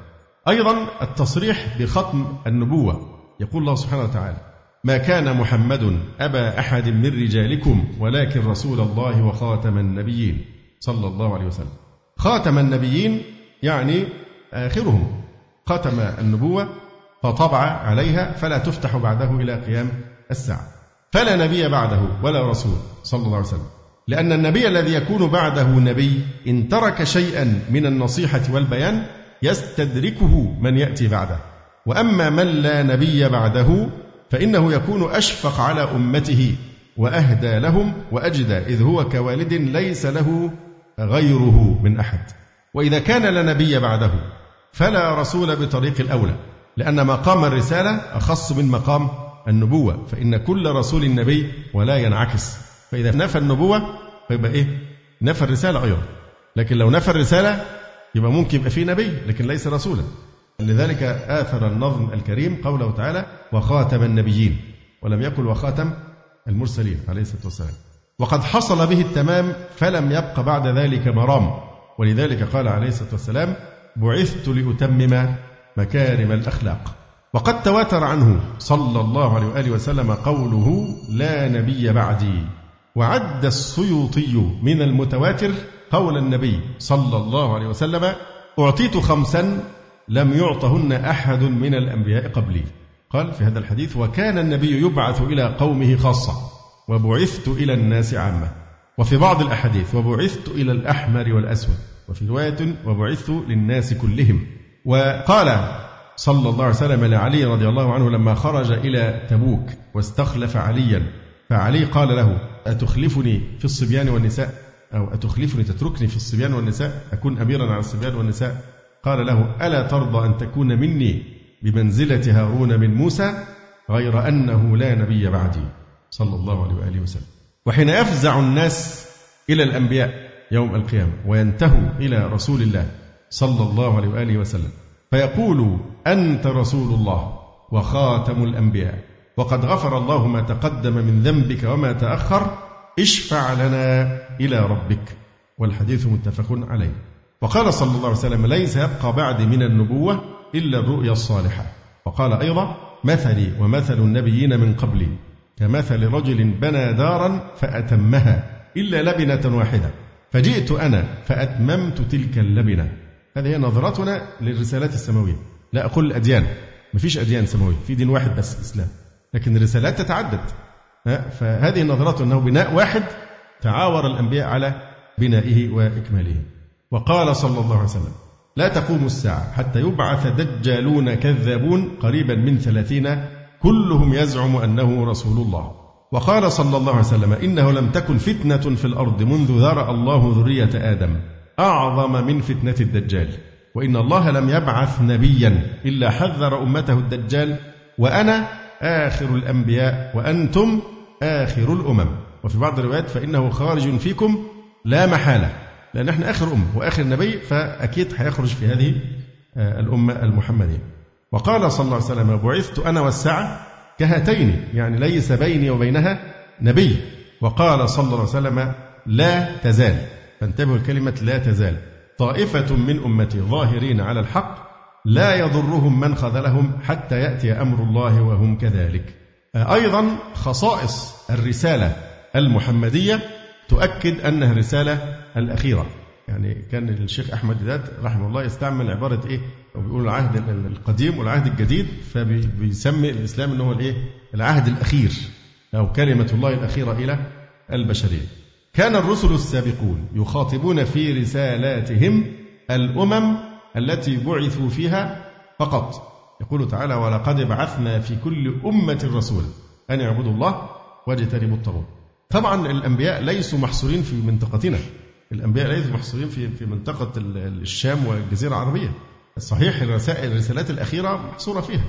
أيضا التصريح بختم النبوة يقول الله سبحانه وتعالى ما كان محمد أبا أحد من رجالكم ولكن رسول الله وخاتم النبيين. صلى الله عليه وسلم. خاتم النبيين يعني آخرهم. ختم النبوة فطبع عليها فلا تفتح بعده إلى قيام الساعة. فلا نبي بعده ولا رسول صلى الله عليه وسلم. لأن النبي الذي يكون بعده نبي إن ترك شيئا من النصيحة والبيان يستدركه من يأتي بعده. وأما من لا نبي بعده فإنه يكون أشفق على أمته وأهدى لهم وأجدى إذ هو كوالد ليس له غيره من أحد. وإذا كان لا نبي بعده فلا رسول بطريق الأولى لأن مقام الرسالة أخص من مقام النبوة فإن كل رسول نبي ولا ينعكس. فإذا نفى النبوة فيبقى إيه؟ نفى الرسالة أيضا. لكن لو نفى الرسالة يبقى ممكن يبقى فيه نبي لكن ليس رسولا. لذلك آثر النظم الكريم قوله تعالى وخاتم النبيين ولم يقل وخاتم المرسلين عليه الصلاة والسلام. وقد حصل به التمام فلم يبق بعد ذلك مرام ولذلك قال عليه الصلاة والسلام بعثت لأتمم مكارم الأخلاق. وقد تواتر عنه صلى الله عليه وآله وسلم قوله لا نبي بعدي. وعد السيوطي من المتواتر قول النبي صلى الله عليه وسلم أعطيت خمسا لم يعطهن أحد من الأنبياء قبلي. قال في هذا الحديث وكان النبي يبعث إلى قومه خاصة وبعثت إلى الناس عامة. وفي بعض الأحاديث وبعثت إلى الأحمر والأسود. وفي رواية وبعثت للناس كلهم. وقال صلى الله عليه وسلم لعلي رضي الله عنه لما خرج إلى تبوك واستخلف عليا فعلي قال له أتخلفني في الصبيان والنساء؟ أو أتخلفني تتركني في الصبيان والنساء؟ أكون أميرا على الصبيان والنساء؟ قال له ألا ترضى أن تكون مني بمنزلة هارون من موسى غير أنه لا نبي بعدي؟ صلى الله عليه وآله وسلم. وحين يفزع الناس إلى الأنبياء يوم القيامة وينتهوا إلى رسول الله صلى الله عليه وآله وسلم فيقول أنت رسول الله وخاتم الأنبياء وقد غفر الله ما تقدم من ذنبك وما تأخر اشفع لنا إلى ربك. والحديث متفق عليه. وقال صلى الله عليه وسلم ليس يبقى بعد من النبوة إلا الرؤيا الصالحة. وقال أيضا مثلي ومثل النبيين من قبلي. كمثل رجل بنى دارا فأتمها إلا لبنة واحدة. فجئت أنا فأتممت تلك اللبنة. هذه هي نظرتنا للرسالات السماوية. لا أقول الأديان مفيش أديان سماوية. في دين واحد بس الإسلام لكن الرسالات تتعدد. فهذه نظرته أنه بناء واحد تعاور الأنبياء على بنائه وإكماله. وقال صلى الله عليه وسلم لا تقوم الساعة حتى يبعث دجالون كذابون قريبا من ثلاثين كلهم يزعم أنه رسول الله. وقال صلى الله عليه وسلم إنه لم تكن فتنة في الأرض منذ ذرأ الله ذرية آدم أعظم من فتنة الدجال. وإن الله لم يبعث نبيا إلا حذر أمته الدجال وأنا آخر الأنبياء وأنتم آخر الأمم. وفي بعض الروايات فإنه خارج فيكم لا محالة. لأن إحنا آخر أمة وآخر نبي فأكيد هيخرج في هذه آه، الأمة المحمدية. وقال صلى الله عليه وسلم بعثت أنا والساعة كهاتين يعني ليس بيني وبينها نبي. وقال صلى الله عليه وسلم لا تزال. فانتبهوا الكلمة لا تزال. طائفة من أمتي ظاهرين على الحق لا يضرهم من خذلهم حتى يأتي أمر الله وهم كذلك. أيضا خصائص الرسالة المحمدية تؤكد أنها الرسالة الأخيرة. يعني كان الشيخ أحمد ديدات رحمه الله يستعمل عبارة إيه؟ بيقول العهد القديم والعهد الجديد فبيسمي الإسلام أنه الإيه؟ العهد الأخير أو كلمة الله الأخيرة إلى البشرية. كان الرسل السابقون يخاطبون في رسالاتهم الأمم التي بعثوا فيها فقط. يقول تعالى ولقد بعثنا في كل أمة رسولا أن يعبدوا الله واجتنبوا الطاغوت. طبعا الأنبياء ليسوا محصورين في منطقتنا. الأنبياء ليسوا محصورين في في منطقة الشام والجزيرة العربية. صحيح الرسائل الرسالات الأخيرة محصورة فيها.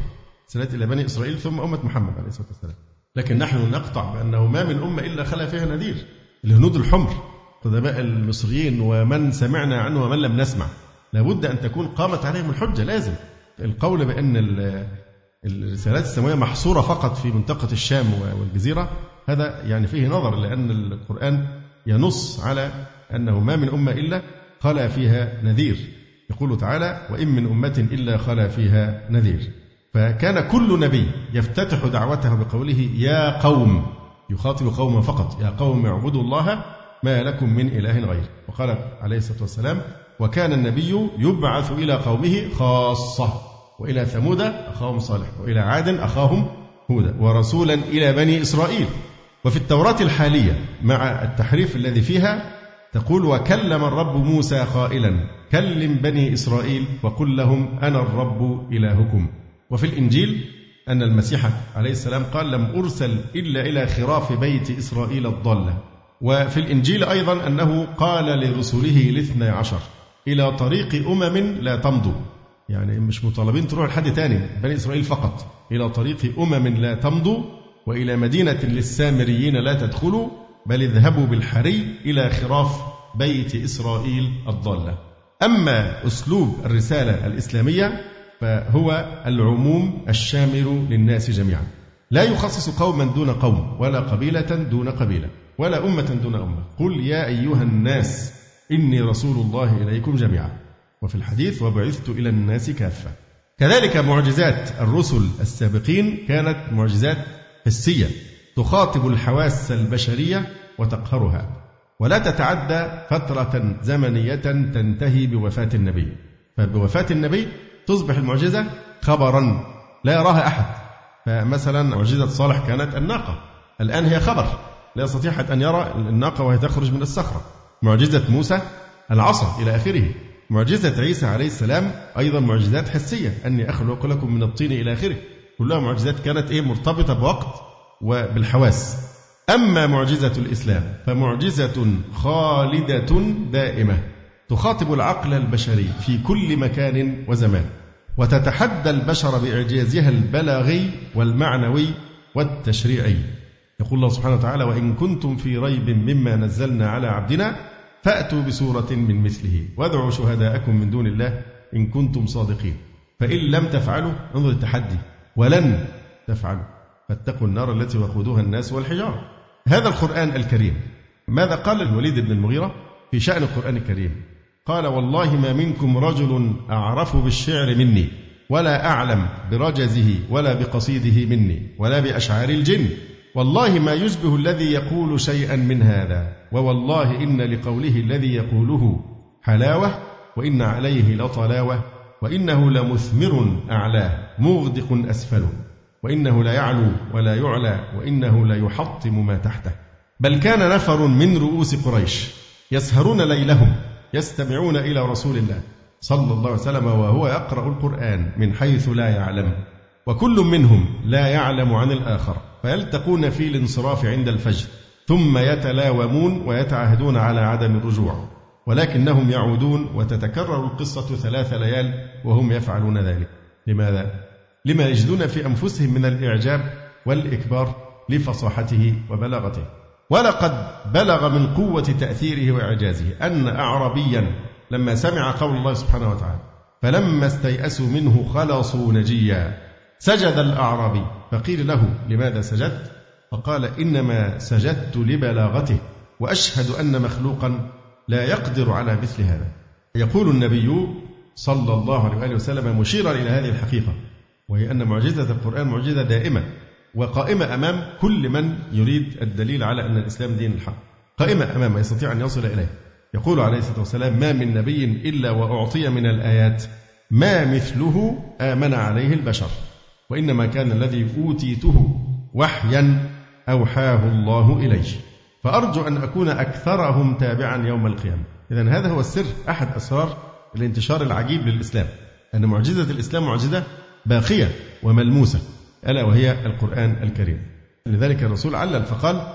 رسالات إلى بني إسرائيل ثم أمة محمد عليه الصلاة والسلام. لكن نحن نقطع بأنه ما من أمة إلا خلا فيها نذير الهنود الحمر قدماء المصريين ومن سمعنا عنه ومن لم نسمع. لابد أن تكون قامت عليهم الحجة لازم. القول بأن الرسالات السماوية محصورة فقط في منطقة الشام والجزيرة هذا يعني فيه نظر لأن القرآن ينص على أنه ما من أمة إلا خلا فيها نذير. يقول تعالى وإن من أمة إلا خلا فيها نذير. فكان كل نبي يفتتح دعوته بقوله يا قوم. يخاطب قوما فقط يا قوم اعبدوا الله ما لكم من إله غيره وقال عليه الصلاة والسلام وكان النبي يبعث إلى قومه خاصة وإلى ثمود أخاهم صالح وإلى عاد أخاهم هودا ورسولا إلى بني إسرائيل. وفي التوراة الحالية مع التحريف الذي فيها تقول وكلم الرب موسى قائلا كلم بني إسرائيل وقل لهم أنا الرب إلهكم. وفي الإنجيل أن المسيح عليه السلام قال لم أرسل إلا إلى خراف بيت إسرائيل الضالة وفي الإنجيل أيضا أنه قال لرسله الاثنى عشر إلى طريق أمم لا تمضوا. يعني مش مطالبين تروح لحد تاني بني إسرائيل فقط. إلى طريق أمم لا تمضوا وإلى مدينة للسامريين لا تدخلوا بل اذهبوا بالحري إلى خراف بيت إسرائيل الضالة. أما أسلوب الرسالة الإسلامية فهو العموم الشامل للناس جميعا. لا يخصص قوما دون قوم ولا قبيلة دون قبيلة ولا أمة دون أمة. قل يا أيها الناس إني رسول الله إليكم جميعا. وفي الحديث وبعثت إلى الناس كافة. كذلك معجزات الرسل السابقين كانت معجزات حسية. تخاطب الحواس البشرية وتقهرها ولا تتعدى فترة زمنية تنتهي بوفاة النبي. فبوفاة النبي تصبح المعجزة خبرا لا يراها أحد. فمثلا معجزة صالح كانت الناقة. الآن هي خبر لا يستطيع أحد أن يرى الناقة وهي تخرج من الصخرة. معجزة موسى العصا إلى آخره. معجزة عيسى عليه السلام أيضا معجزات حسية. أني أخلق لكم من الطين إلى آخره. كلها معجزات كانت إيه مرتبطة بوقت وبالحواس. أما معجزة الإسلام فمعجزة خالدة دائمة تخاطب العقل البشري في كل مكان وزمان وتتحدى البشر بإعجازها البلاغي والمعنوي والتشريعي. يقول الله سبحانه وتعالى وإن كنتم في ريب مما نزلنا على عبدنا فأتوا بسورة من مثله وادعوا شهداءكم من دون الله إن كنتم صادقين. فإن لم تفعلوا انظر التحدي ولن تفعلوا. فاتقوا النار التي وقودها الناس والحجارة. هذا القرآن الكريم. ماذا قال الوليد بن المغيرة في شأن القرآن الكريم؟ قال والله ما منكم رجل أعرف بالشعر مني ولا أعلم برجزه ولا بقصيده مني ولا بأشعار الجن. والله ما يشبه الذي يقول شيئا من هذا ووالله إن لقوله الذي يقوله حلاوة وإن عليه لطلاوة وإنه لمثمر أعلاه مغدق أسفله. وإنه لا يعلو ولا يعلى وإنه لا يحطم ما تحته. بل كان نفر من رؤوس قريش يسهرون ليلهم يستمعون إلى رسول الله صلى الله عليه وسلم وهو يقرأ القرآن من حيث لا يعلم. وكل منهم لا يعلم عن الآخر فيلتقون في الانصراف عند الفجر ثم يتلاومون ويتعهدون على عدم الرجوع. ولكنهم يعودون وتتكرر القصة ثلاث ليال وهم يفعلون ذلك. لماذا؟ لما يجدون في أنفسهم من الإعجاب والإكبار لفصاحته وبلاغته. ولقد بلغ من قوة تأثيره وإعجازه أن أعربيا لما سمع قول الله سبحانه وتعالى فلما استيأسوا منه خلصوا نجيا. سجد الأعرابي. فقيل له لماذا سجدت؟ فقال إنما سجدت لبلاغته وأشهد أن مخلوقا لا يقدر على مثل هذا. يقول النبي صلى الله عليه وسلم مشيرا إلى هذه الحقيقة وهي أن معجزة القرآن معجزة دائمة وقائمة أمام كل من يريد الدليل على أن الإسلام دين الحق. قائمة أمامه يستطيع أن يصل إليه. يقول عليه الصلاة والسلام ما من نبي إلا وأعطي من الآيات. ما مثله آمن عليه البشر. وإنما كان الذي أوتيته وحيا أوحاه الله إليه. فأرجو أن أكون أكثرهم تابعا يوم القيامة. إذا هذا هو السر أحد أسرار الانتشار العجيب للإسلام. أن معجزة الإسلام معجزة باقية وملموسة ألا وهي القرآن الكريم. لذلك الرسول علل فقال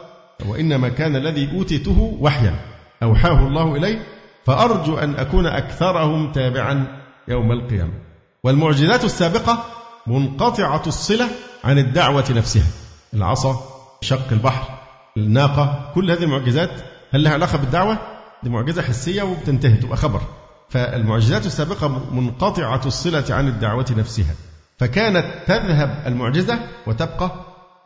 وإنما كان الذي أوتيته وحيا أوحاه الله إلي فأرجو أن أكون أكثرهم تابعا يوم القيامة. والمعجزات السابقة منقطعة الصلة عن الدعوة نفسها العصا شق البحر الناقة كل هذه المعجزات هل لها علاقة بالدعوة؟ دي معجزة حسية وبتنتهي تبقى خبر. فالمعجزات السابقة منقطعة الصلة عن الدعوة نفسها. فكانت تذهب المعجزة وتبقى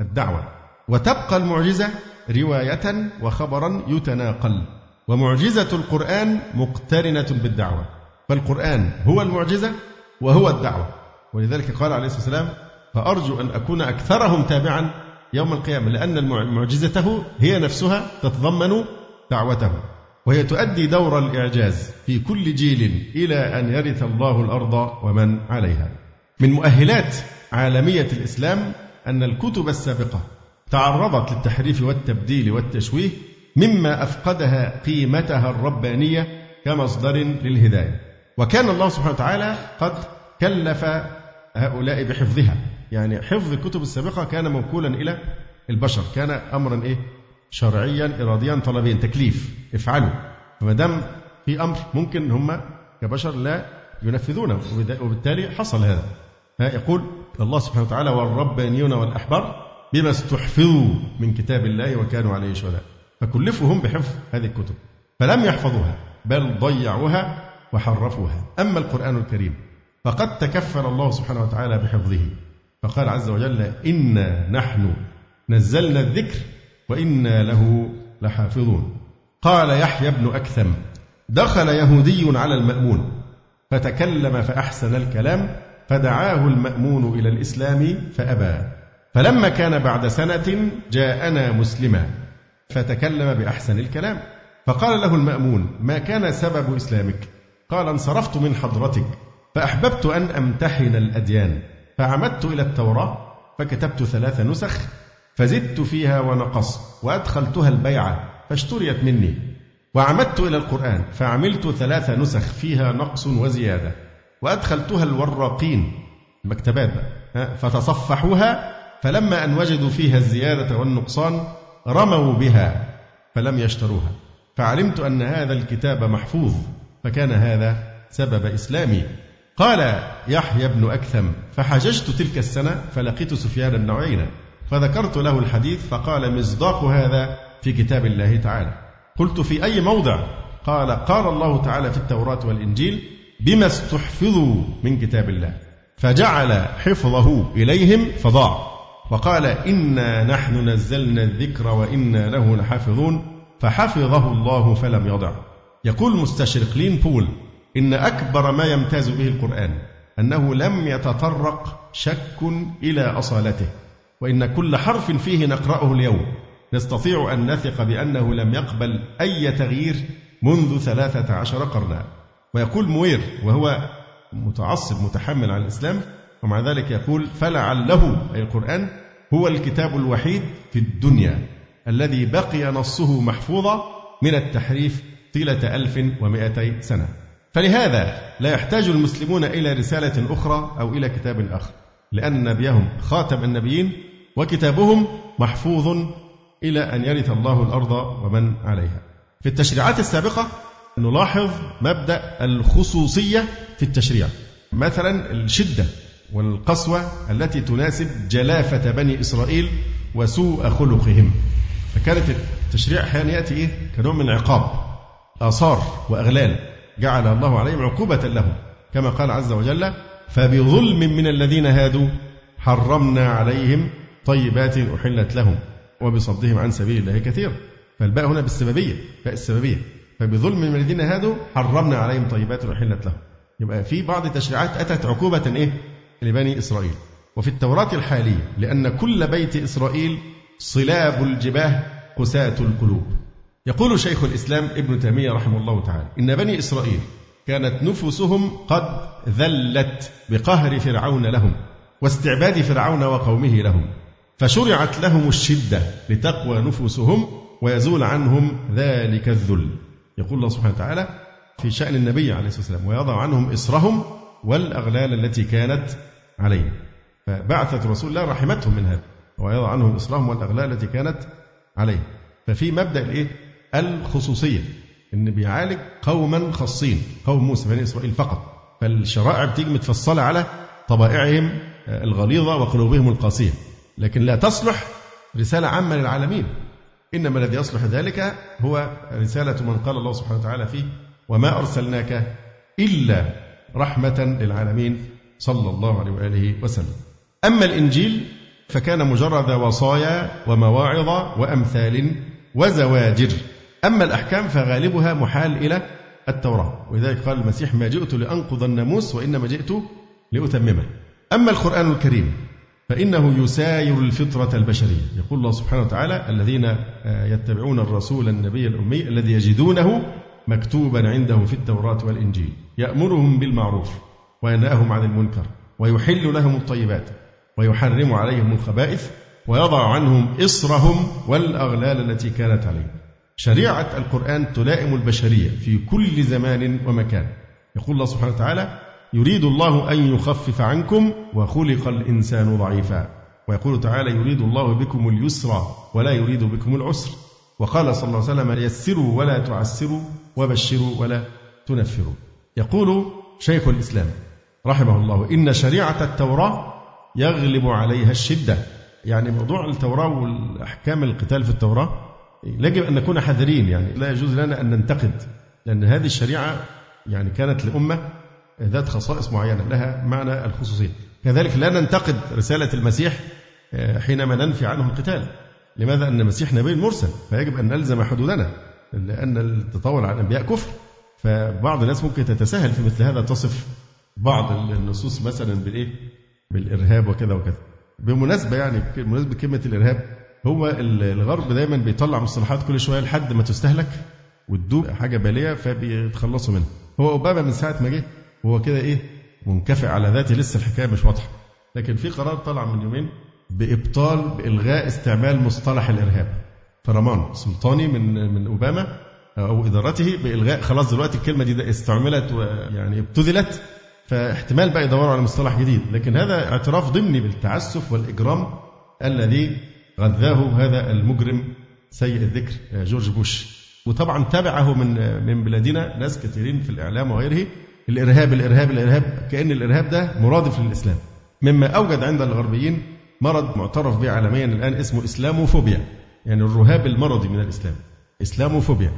الدعوة وتبقى المعجزة رواية وخبرا يتناقل ومعجزة القرآن مقترنة بالدعوة فالقرآن هو المعجزة وهو الدعوة. ولذلك قال عليه الصلاة والسلام فأرجو أن أكون أكثرهم تابعا يوم القيامة لأن معجزته هي نفسها تتضمن دعوته وهي تؤدي دور الإعجاز في كل جيل إلى أن يرث الله الأرض ومن عليها. من مؤهلات عالمية الإسلام أن الكتب السابقة تعرضت للتحريف والتبديل والتشويه مما أفقدها قيمتها الربانية كمصدر للهداية. وكان الله سبحانه وتعالى قد كلف هؤلاء بحفظها. يعني حفظ الكتب السابقة كان موكولا إلى البشر كان أمرا إيه؟ شرعيا إراديا طلبيا تكليف. افعلوا. فما دام في أمر ممكن هم كبشر لا ينفذونه وبالتالي حصل هذا. يقول الله سبحانه وتعالى والربانيون والأحبار بما استحفظوا من كتاب الله وكانوا عليه شهداء. فكلفوا هم بحفظ هذه الكتب فلم يحفظوها بل ضيعوها وحرفوها. أما القرآن الكريم فقد تكفل الله سبحانه وتعالى بحفظه. فقال عز وجل إنا نحن نزلنا الذكر وإنا له لحافظون. قال يحيى بن أكثم دخل يهودي على المأمون فتكلم فأحسن الكلام فدعاه المأمون إلى الإسلام فأبى. فلما كان بعد سنة جاءنا مسلما فتكلم بأحسن الكلام. فقال له المأمون ما كان سبب إسلامك؟ قال انصرفت من حضرتك فأحببت أن أمتحن الأديان فعمدت إلى التوراة فكتبت ثلاث نسخ فزدت فيها ونقصت وأدخلتها البيعة فاشتريت مني وعمدت إلى القرآن فعملت ثلاث نسخ فيها نقص وزيادة. وأدخلتها الوراقين المكتبات فتصفحوها فلما أن وجدوا فيها الزيادة والنقصان رموا بها فلم يشتروها. فعلمت أن هذا الكتاب محفوظ فكان هذا سبب إسلامي. قال يحيى بن أكثم فحججت تلك السنة فلقيت سفيان بن عيينة فذكرت له الحديث فقال مصداق هذا في كتاب الله تعالى. قلت في أي موضع؟ قال قال الله تعالى في التوراة والإنجيل بما استحفظوا من كتاب الله. فجعل حفظه إليهم فضاع. وقال إنا نحن نزلنا الذكر وإنا له لحافظون. فحفظه الله فلم يضع. يقول مستشرق لين بول إن أكبر ما يمتاز به القرآن أنه لم يتطرق شك إلى أصالته. وإن كل حرف فيه نقرأه اليوم. نستطيع أن نثق بأنه لم يقبل أي تغيير منذ ثلاثة عشر قرنا. ويقول موير وهو متعصب متحمل على الإسلام ومع ذلك يقول فلعله أي القرآن هو الكتاب الوحيد في الدنيا الذي بقي نصه محفوظا من التحريف طيلة ألف ومائتي سنة. فلهذا لا يحتاج المسلمون إلى رسالة أخرى أو إلى كتاب آخر لأن نبيهم خاتم النبيين وكتابهم محفوظ إلى أن يرث الله الأرض ومن عليها. في التشريعات السابقة نلاحظ مبدأ الخصوصية في التشريع. مثلا الشدة والقسوة التي تناسب جلافة بني إسرائيل وسوء خلقهم. فكانت التشريع أحيانا يأتي إيه؟ كنوع من عقاب آثار وأغلال جعل الله عليهم عقوبة لهم. كما قال عز وجل فبظلم من الذين هادوا حرمنا عليهم طيبات أحلت لهم وبصدهم عن سبيل الله كثيرا. فالباء هنا بالسببية باء السببية. فبظلم من الذين هادوا حرمنا عليهم طيبات أحلت لهم. يبقى في بعض التشريعات أتت عقوبة إيه؟ لبني إسرائيل. وفي التوراة الحالية لأن كل بيت إسرائيل صلاب الجباه قساة القلوب. يقول شيخ الإسلام ابن تيمية رحمه الله تعالى إن بني إسرائيل كانت نفوسهم قد ذلت بقهر فرعون لهم واستعباد فرعون وقومه لهم فشرعت لهم الشدة لتقوى نفوسهم ويزول عنهم ذلك الذل. يقول الله سبحانه وتعالى في شأن النبي عليه الصلاة والسلام ويضع عنهم إصرهم والأغلال التي كانت عليهم. فبعثة رسول الله رحمتهم من هذا ويضع عنهم إصرهم والأغلال التي كانت عليهم. ففي مبدأ الإيه؟ الخصوصية. إن بيعالج قوما خاصين قوم موسى بني إسرائيل فقط. فالشرائع بتيجي متفصلة على طبائعهم الغليظة وقلوبهم القاسية. لكن لا تصلح رسالة عامة للعالمين. إنما الذي يصلح ذلك هو رسالة من قال الله سبحانه وتعالى فيه وما أرسلناك إلا رحمة للعالمين صلى الله عليه وآله وسلم. أما الإنجيل فكان مجرد وصايا ومواعظ وأمثال وزواجر. أما الأحكام فغالبها محال إلى التوراة. ولذلك قال المسيح ما جئت لأنقض الناموس وإنما جئت لأتممه. أما القرآن الكريم فإنه يساير الفطرة البشرية. يقول الله سبحانه وتعالى الذين آه، يتبعون الرسول النبي الأمي الذي يجدونه مكتوبا عندهم في التوراة والإنجيل. يأمرهم بالمعروف وينهاهم عن المنكر ويحل لهم الطيبات ويحرم عليهم الخبائث ويضع عنهم إصرهم والأغلال التي كانت عليهم. شريعة القرآن تلائم البشرية في كل زمان ومكان. يقول الله سبحانه وتعالى يريد الله أن يخفف عنكم وخلق الإنسان ضعيفا. ويقول تعالى يريد الله بكم اليسر ولا يريد بكم العسر. وقال صلى الله عليه وسلم يسروا ولا تعسروا وبشروا ولا تنفروا. يقول شيخ الإسلام رحمه الله إن شريعة التوراة يغلب عليها الشدة. يعني موضوع التوراة والأحكام القتال في التوراة يجب أن نكون حذرين. يعني لا يجوز لنا أن ننتقد لأن هذه الشريعة يعني كانت لأمة ذات خصائص معينة لها معنى الخصوصية. كذلك لا ننتقد رسالة المسيح آه، حينما ننفي عنه القتال. لماذا؟ أن المسيح نبي مرسل فيجب أن نلزم حدودنا لأن التطاول على الأنبياء كفر. فبعض الناس ممكن تتساهل في مثل هذا تصف بعض النصوص مثلا بالإيه؟ بالإرهاب وكذا وكذا. بمناسبة يعني بمناسبة كلمة الإرهاب هو الغرب دايما بيطلع مصطلحات كل شوية لحد ما تستهلك وتدوب حاجة بالية فبيتخلصوا منها. هو أوباما من ساعة ما جه هو كده إيه؟ منكفئ على ذاته لسه الحكاية مش واضحة. لكن في قرار طلع من يومين بإبطال بإلغاء استعمال مصطلح الإرهاب. فرمان سلطاني من من أوباما أو إدارته بإلغاء خلاص دلوقتي الكلمة دي استعملت ويعني ابتذلت فاحتمال بقى يدوروا على مصطلح جديد. لكن هذا اعتراف ضمني بالتعسف والإجرام الذي غذاه هذا المجرم سيء الذكر جورج بوش. وطبعا تبعه من من بلادنا ناس كثيرين في الإعلام وغيره. الإرهاب الإرهاب الإرهاب كأن الإرهاب ده مرادف للإسلام. مما أوجد عند الغربيين مرض معترف به عالميا الآن اسمه إسلاموفوبيا يعني الرهاب المرضي من الإسلام. إسلاموفوبيا.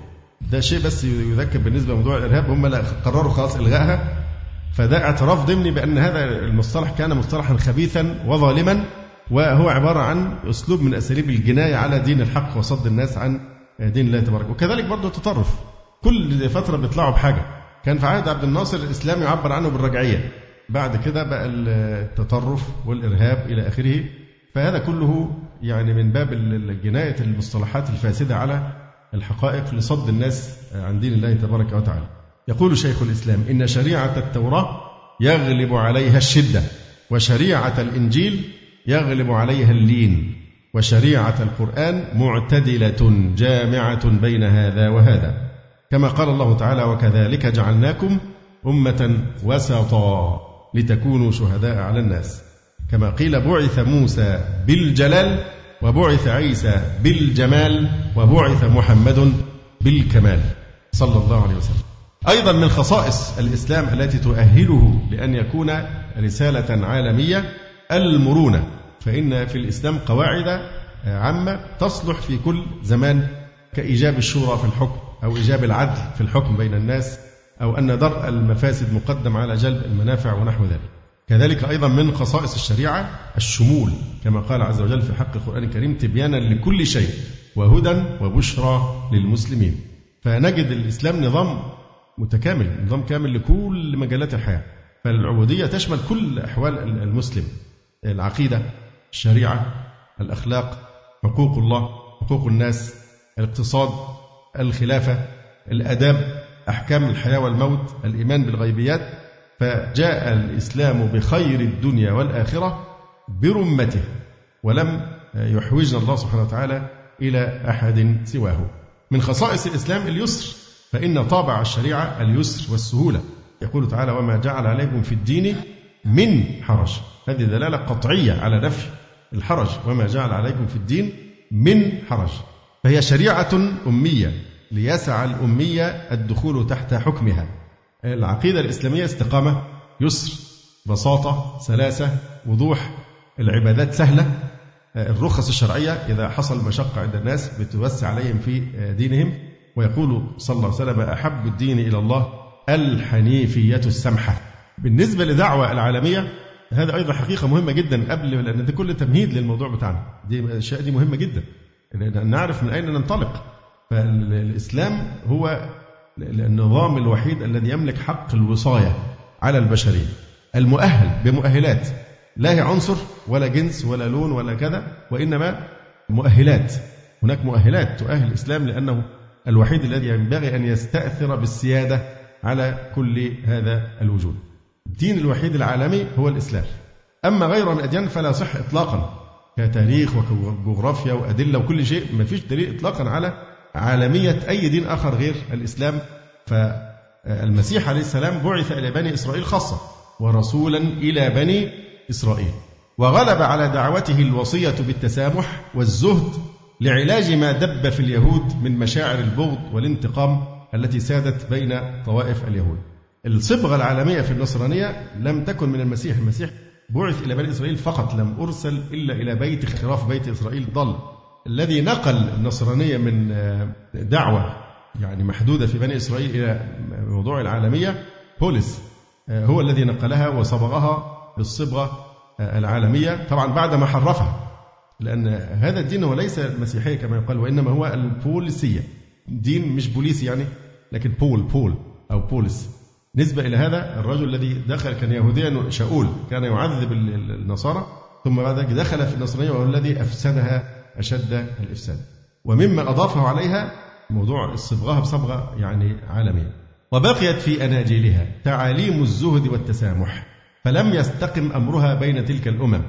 ده شيء بس يذكر بالنسبة لموضوع الإرهاب هم لا قرروا خلاص إلغائها. فده اعتراف ضمني بأن هذا المصطلح كان مصطلحا خبيثا وظالما وهو عبارة عن أسلوب من أساليب الجناية على دين الحق وصد الناس عن دين الله تبارك. وكذلك برضه التطرف. كل فترة بيطلعوا بحاجة. كان في عهد عبد الناصر الإسلام يعبر عنه بالرجعية. بعد كده بقى التطرف والإرهاب إلى آخره. فهذا كله يعني من باب الجناية المصطلحات الفاسدة على الحقائق لصد الناس عن دين الله تبارك وتعالى. يقول شيخ الإسلام إن شريعة التوراة يغلب عليها الشدة وشريعة الإنجيل يغلب عليها اللين وشريعة القرآن معتدلة جامعة بين هذا وهذا. كما قال الله تعالى وكذلك جعلناكم أمة وسطا لتكونوا شهداء على الناس. كما قيل بعث موسى بالجلال وبعث عيسى بالجمال وبعث محمد بالكمال. صلى الله عليه وسلم. أيضا من خصائص الإسلام التي تؤهله لأن يكون رسالة عالمية المرونة فإن في الإسلام قواعد عامة تصلح في كل زمان كإيجاب الشورى في الحكم. أو إيجاب العدل في الحكم بين الناس أو أن درء المفاسد مقدم على جلب المنافع ونحو ذلك. كذلك أيضا من خصائص الشريعة الشمول كما قال عز وجل في حق القرآن الكريم تبيانا لكل شيء وهدى وبشرى للمسلمين. فنجد الإسلام نظام متكامل نظام كامل لكل مجالات الحياة. فالعبودية تشمل كل أحوال المسلم. العقيدة الشريعة الأخلاق حقوق الله حقوق الناس الاقتصاد الخلافة الأداب أحكام الحياة والموت الإيمان بالغيبيات فجاء الإسلام بخير الدنيا والآخرة برمته ولم يحوجنا الله سبحانه وتعالى إلى أحد سواه. من خصائص الإسلام اليسر فإن طابع الشريعة اليسر والسهولة. يقول تعالى وما جعل عليكم في الدين من حرج. هذه دلالة قطعية على نفي الحرج. وما جعل عليكم في الدين من حرج. فهي شريعة أمية ليسع الأمية الدخول تحت حكمها. العقيدة الإسلامية استقامة يسر بساطة سلاسة وضوح. العبادات سهلة. الرخص الشرعية إذا حصل مشقة عند الناس بتوسع عليهم في دينهم. ويقول صلى الله عليه وسلم أحب الدين إلى الله الحنيفية السمحة. بالنسبة لدعوة العالمية هذا أيضا حقيقة مهمة جدا. قبل لأن ده كل تمهيد للموضوع بتاعنا. دي الأشياء دي مهمة جدا. نعرف من أين ننطلق. فالإسلام هو النظام الوحيد الذي يملك حق الوصاية على البشرية. المؤهل بمؤهلات. لا هي عنصر ولا جنس ولا لون ولا كذا وإنما مؤهلات. هناك مؤهلات تؤهل الإسلام لأنه الوحيد الذي ينبغي أن يستأثر بالسيادة على كل هذا الوجود. الدين الوحيد العالمي هو الإسلام. أما غيره من الأديان فلا صح إطلاقا. كتاريخ وجغرافيا وأدلة وكل شيء ما فيش دليل إطلاقا على عالمية أي دين آخر غير الإسلام فالمسيح عليه السلام بعث إلى بني إسرائيل خاصة ورسولا إلى بني إسرائيل وغلب على دعوته الوصية بالتسامح والزهد لعلاج ما دب في اليهود من مشاعر البغض والانتقام التي سادت بين طوائف اليهود. الصبغة العالمية في النصرانية لم تكن من المسيح، المسيح بعث إلى بني إسرائيل فقط لم أرسل إلا إلى بيت خراف بيت إسرائيل ضل الذي نقل النصرانية من دعوة يعني محدودة في بني إسرائيل إلى موضوع العالمية بولس هو الذي نقلها وصبغها بالصبغة العالمية طبعا بعد ما حرفها لأن هذا الدين هو ليس المسيحية كما يقال وإنما هو البوليسية دين مش بوليسي يعني لكن بول بول أو بولس. نسبة إلى هذا الرجل الذي دخل كان يهوديا شاول كان يعذب النصارى ثم بعد ذلك دخل في النصرانية وهو الذي أفسدها أشد الإفساد. ومما أضافه عليها موضوع الصبغة بصبغة يعني عالمية. وبقيت في أناجيلها تعاليم الزهد والتسامح فلم يستقم أمرها بين تلك الأمم.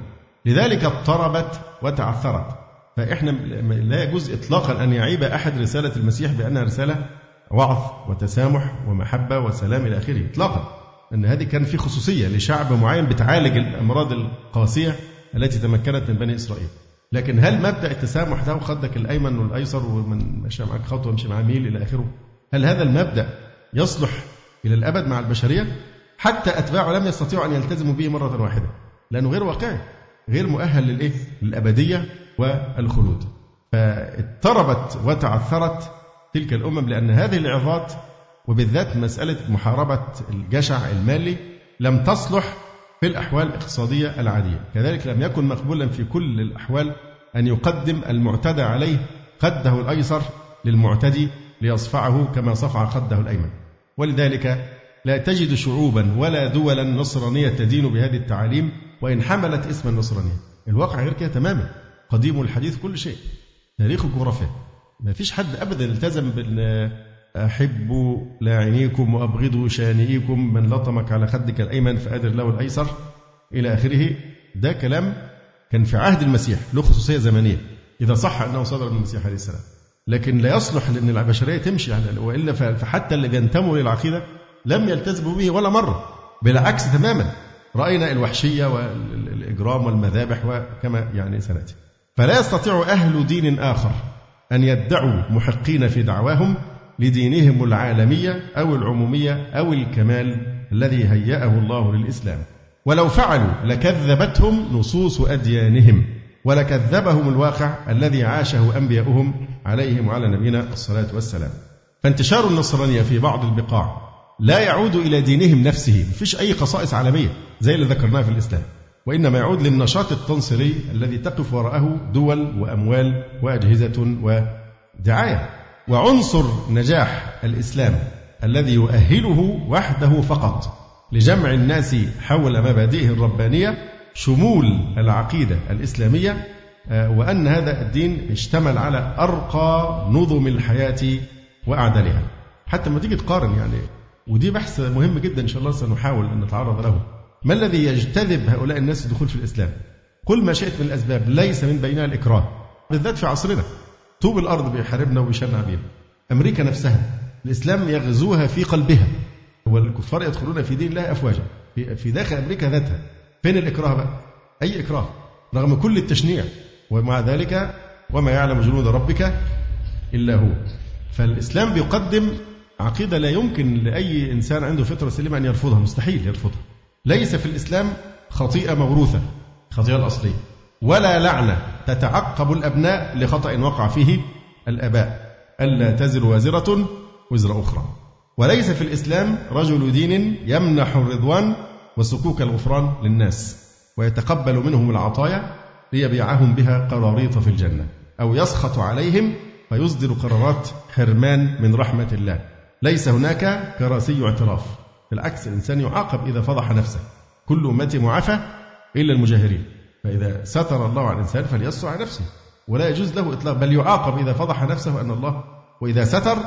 لذلك اضطربت وتعثرت. فإحنا لا يجوز إطلاقا أن يعيب أحد رسالة المسيح بأنها رسالة وعظ وتسامح ومحبة وسلام إلى آخره. إطلاقا أن هذه كان في خصوصية لشعب معين بتعالج الأمراض القاسية التي تمكنت من بني إسرائيل. لكن هل مبدأ التسامح ده وخدك الأيمن والأيسر ومن مشى معك خطوة ومشي معاه ميل إلى آخره؟ هل هذا المبدأ يصلح إلى الأبد مع البشرية؟ حتى أتباعه لم يستطيعوا أن يلتزموا به مرة واحدة. لأنه غير واقعي غير مؤهل للإيه؟ للأبدية والخلود. فاضطربت وتعثرت تلك الأمم لأن هذه العظات وبالذات مسألة محاربة الجشع المالي لم تصلح في الأحوال الاقتصادية العادية. كذلك لم يكن مقبولا في كل الأحوال أن يقدم المعتدى عليه خده الأيسر للمعتدي ليصفعه كما صفع خده الأيمن. ولذلك لا تجد شعوبا ولا دولا نصرانية تدين بهذه التعاليم وإن حملت اسم النصرانية. الواقع غير كده تماما. قديم الحديث كل شيء. تاريخ الجغرافيا. ما فيش حد أبدا التزم بأن أحبوا لاعنيكم وأبغضوا شانئيكم من لطمك على خدك الأيمن فأدر له الأيسر. إلى آخره. ده كلام كان في عهد المسيح له خصوصية زمنية. إذا صح أنه صدر من المسيح عليه السلام. لكن لا يصلح لأن البشرية تمشي على وإلا فحتى اللي بينتموا للعقيدة لم يلتزموا به ولا مرة. بالعكس تماما. رأينا الوحشية والإجرام والمذابح وكما يعني سنأتي. فلا يستطيع أهل دين آخر أن يدعوا محقين في دعواهم لدينهم العالمية أو العمومية أو الكمال الذي هيأه الله للإسلام. ولو فعلوا لكذبتهم نصوص أديانهم ولكذبهم الواقع الذي عاشه أنبياؤهم عليهم وعلى نبينا الصلاة والسلام. فانتشار النصرانية في بعض البقاع لا يعود إلى دينهم نفسه مفيش أي خصائص عالمية زي اللي ذكرناها في الإسلام. وإنما يعود للنشاط التنصري الذي تقف وراءه دول وأموال وأجهزة ودعاية. وعنصر نجاح الإسلام الذي يؤهله وحده فقط لجمع الناس حول مبادئه الربانية شمول العقيدة الإسلامية آه، وأن هذا الدين اشتمل على أرقى نظم الحياة وأعدلها. حتى لما تيجي تقارن يعني ودي بحث مهم جدا إن شاء الله سنحاول أن نتعرض له. ما الذي يجتذب هؤلاء الناس الدخول في الإسلام؟ قل ما شئت من الأسباب ليس من بينها الإكراه بالذات في عصرنا. طوب الأرض بيحاربنا وبيشنع بينا أمريكا نفسها الإسلام يغزوها في قلبها. والكفار يدخلون في دين الله أفواجا في داخل أمريكا ذاتها. فين الإكراه بقى؟ أي إكراه؟ رغم كل التشنيع. ومع ذلك وما يعلم جنود ربك إلا هو. فالإسلام بيقدم عقيدة لا يمكن لأي إنسان عنده فطرة سليمة أن يرفضها مستحيل يرفضها. ليس في الإسلام خطيئة موروثة الخطيئة الأصلية. ولا لعنة تتعقب الأبناء لخطأ وقع فيه الآباء. ألا تزر وازرة وزر أخرى. وليس في الإسلام رجل دين يمنح الرضوان وسكوك الغفران للناس ويتقبل منهم العطايا ليبيعهم بها قراريط في الجنة. أو يسخط عليهم فيصدر قرارات حرمان من رحمة الله. ليس هناك كراسي اعتراف. بالعكس الإنسان يعاقب إذا فضح نفسه. كل أمتي معافى إلا المجاهرين. فإذا ستر الله على الإنسان فليستر على نفسه. ولا يجوز له إطلاق بل يعاقب إذا فضح نفسه أن الله وإذا ستر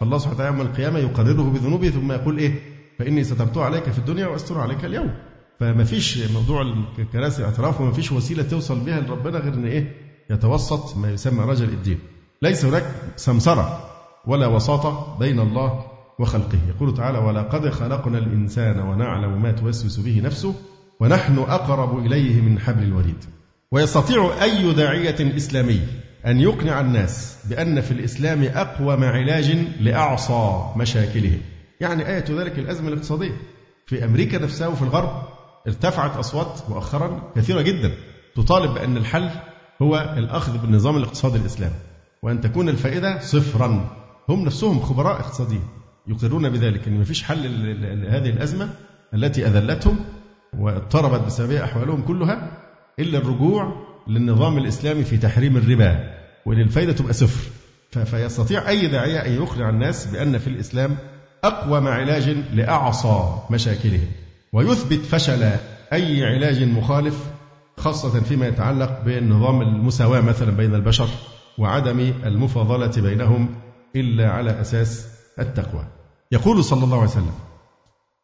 فالله سبحانه وتعالى يوم القيامة يقرره بذنوبه ثم يقول إيه؟ فإني سترته عليك في الدنيا وأستر عليك اليوم. فما فيش موضوع الكراسي اعتراف وما فيش وسيلة توصل بها لربنا غير إن إيه؟ يتوسط ما يسمى رجل الدين. ليس هناك سمسرة ولا وساطة بين الله وخلقه. يقول تعالى ولقد خلقنا الإنسان ونعلم ما توسوس به نفسه ونحن أقرب إليه من حبل الوريد. ويستطيع أي داعية إسلامي أن يقنع الناس بأن في الإسلام أقوم علاج لأعصى مشاكلهم. يعني آية ذلك الأزمة الاقتصادية. في أمريكا نفسها وفي الغرب ارتفعت أصوات مؤخرا كثيرة جدا. تطالب بأن الحل هو الأخذ بالنظام الاقتصادي الإسلامي. وأن تكون الفائدة صفرا. هم نفسهم خبراء اقتصاديين. يقرون بذلك أن ما فيش حل لهذه الأزمة التي أذلتهم واضطربت بسببها أحوالهم كلها إلا الرجوع للنظام الإسلامي في تحريم الربا وأن الفائدة تبقى صفر. فيستطيع أي داعية أن يقنع الناس بأن في الإسلام أقوم علاج لأعصى مشاكلهم. ويثبت فشل أي علاج مخالف خاصة فيما يتعلق بنظام المساواة مثلا بين البشر وعدم المفاضلة بينهم إلا على أساس التقوى. يقول صلى الله عليه وسلم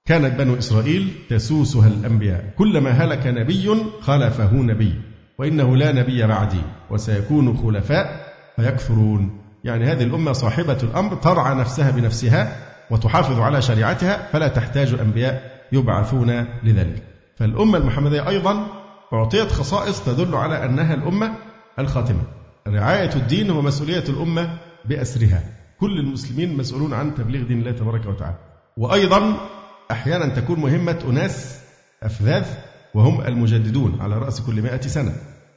كانت بنو إسرائيل تسوسها الأنبياء. كلما هلك نبي خلفه نبي وإنه لا نبي بعدي وسيكون خلفاء فيكثرون يعني هذه الأمة صاحبة الأمر ترعى نفسها بنفسها وتحافظ على شريعتها فلا تحتاج أنبياء يبعثون لذلك. فالأمة المحمدية أيضا أعطيت خصائص تدل على أنها الأمة الخاتمة. رعاية الدين ومسؤولية الأمة بأسرها. كل المسلمين مسؤولون عن تبليغ دين الله تبارك وتعالى. وأيضا أحيانا تكون مهمة أناس أفذاذ وهم المجددون على رأس كل مائة سنة.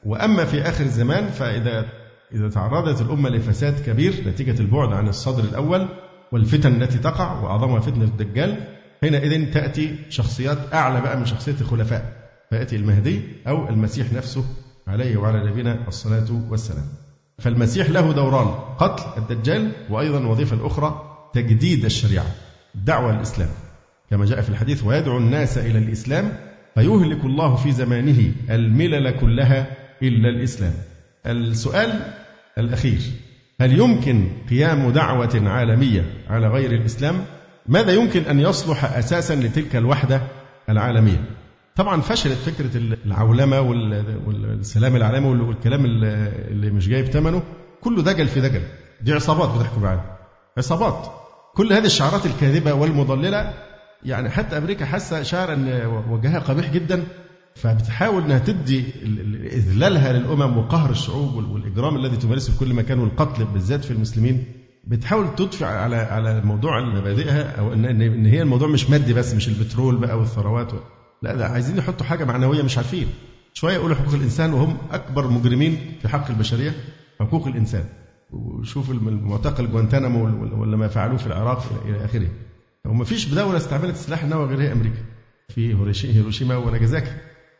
وأما في آخر الزمان فإذا إذا تعرضت الأمة لفساد كبير نتيجة البعد عن الصدر الأول والفتن التي تقع وأعظمها فتنة الدجال حينئذ تأتي شخصيات أعلى بقى من شخصية الخلفاء فيأتي المهدي أو المسيح نفسه عليه وعلى نبينا الصلاة والسلام. فالمسيح له دوران قتل الدجال وأيضا الوظيفة الأخرى تجديد الشريعة الدعوة للإسلام كما جاء في الحديث ويدعو الناس إلى الإسلام فيهلك الله في زمانه الملل كلها إلا الإسلام السؤال الأخير هل يمكن قيام دعوة عالمية على غير الإسلام؟ ماذا يمكن أن يصلح أساسا لتلك الوحدة العالمية؟ طبعا فشلت فكرة العولمة والسلام العالمي والكلام اللي مش جايب ثمنه كله دجل في دجل. دي عصابات بتحكم العالم عصابات. كل هذه الشعارات الكاذبة والمضللة يعني حتى أمريكا حاسة شعر أن وجهها قبيح جدا فبتحاول إنها تدي إذلالها للأمم وقهر الشعوب والإجرام الذي تمارسه في كل مكان والقتل بالذات في المسلمين. بتحاول تدفع على على موضوع مبادئها أو ان ان هي الموضوع مش مادي بس مش البترول بقى والثروات لا ده عايزين يحطوا حاجة معنوية مش عارفين. شوية يقولوا حقوق الإنسان وهم أكبر مجرمين في حق البشرية حقوق الإنسان. وشوف المعتقل جوانتانامو ولا ما فعلوه في العراق إلى آخره. وما فيش دوله استعملت السلاح النووي غير هي أمريكا. في هيروشيما وناجازاكي.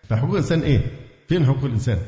فحقوق الإنسان إيه؟ فين حقوق الإنسان؟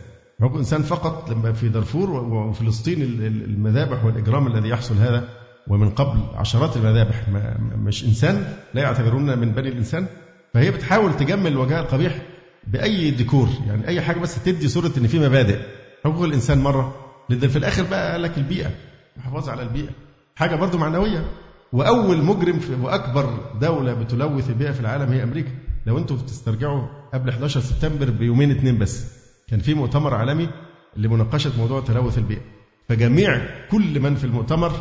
حقوق الإنسان فقط لما في دارفور وفلسطين المذابح والإجرام الذي يحصل هذا. ومن قبل عشرات المذابح. مش إنسان لا يعتبرون من بني الإنسان. فهي بتحاول تجمل وجهها القبيح بأي ديكور يعني أي حاجة بس تدي صورة إن في مبادئ. حقوق الإنسان مرة لأن في الآخر بقى قال لك البيئة. الحفاظ على البيئة. حاجة برضو معنوية. وأول مجرم في وأكبر دولة بتلوث البيئة في العالم هي أمريكا. لو أنتم تسترجعوا قبل 11 سبتمبر بيومين اثنين بس كان في مؤتمر عالمي لمناقشة موضوع تلوث البيئة. فجميع كل من في المؤتمر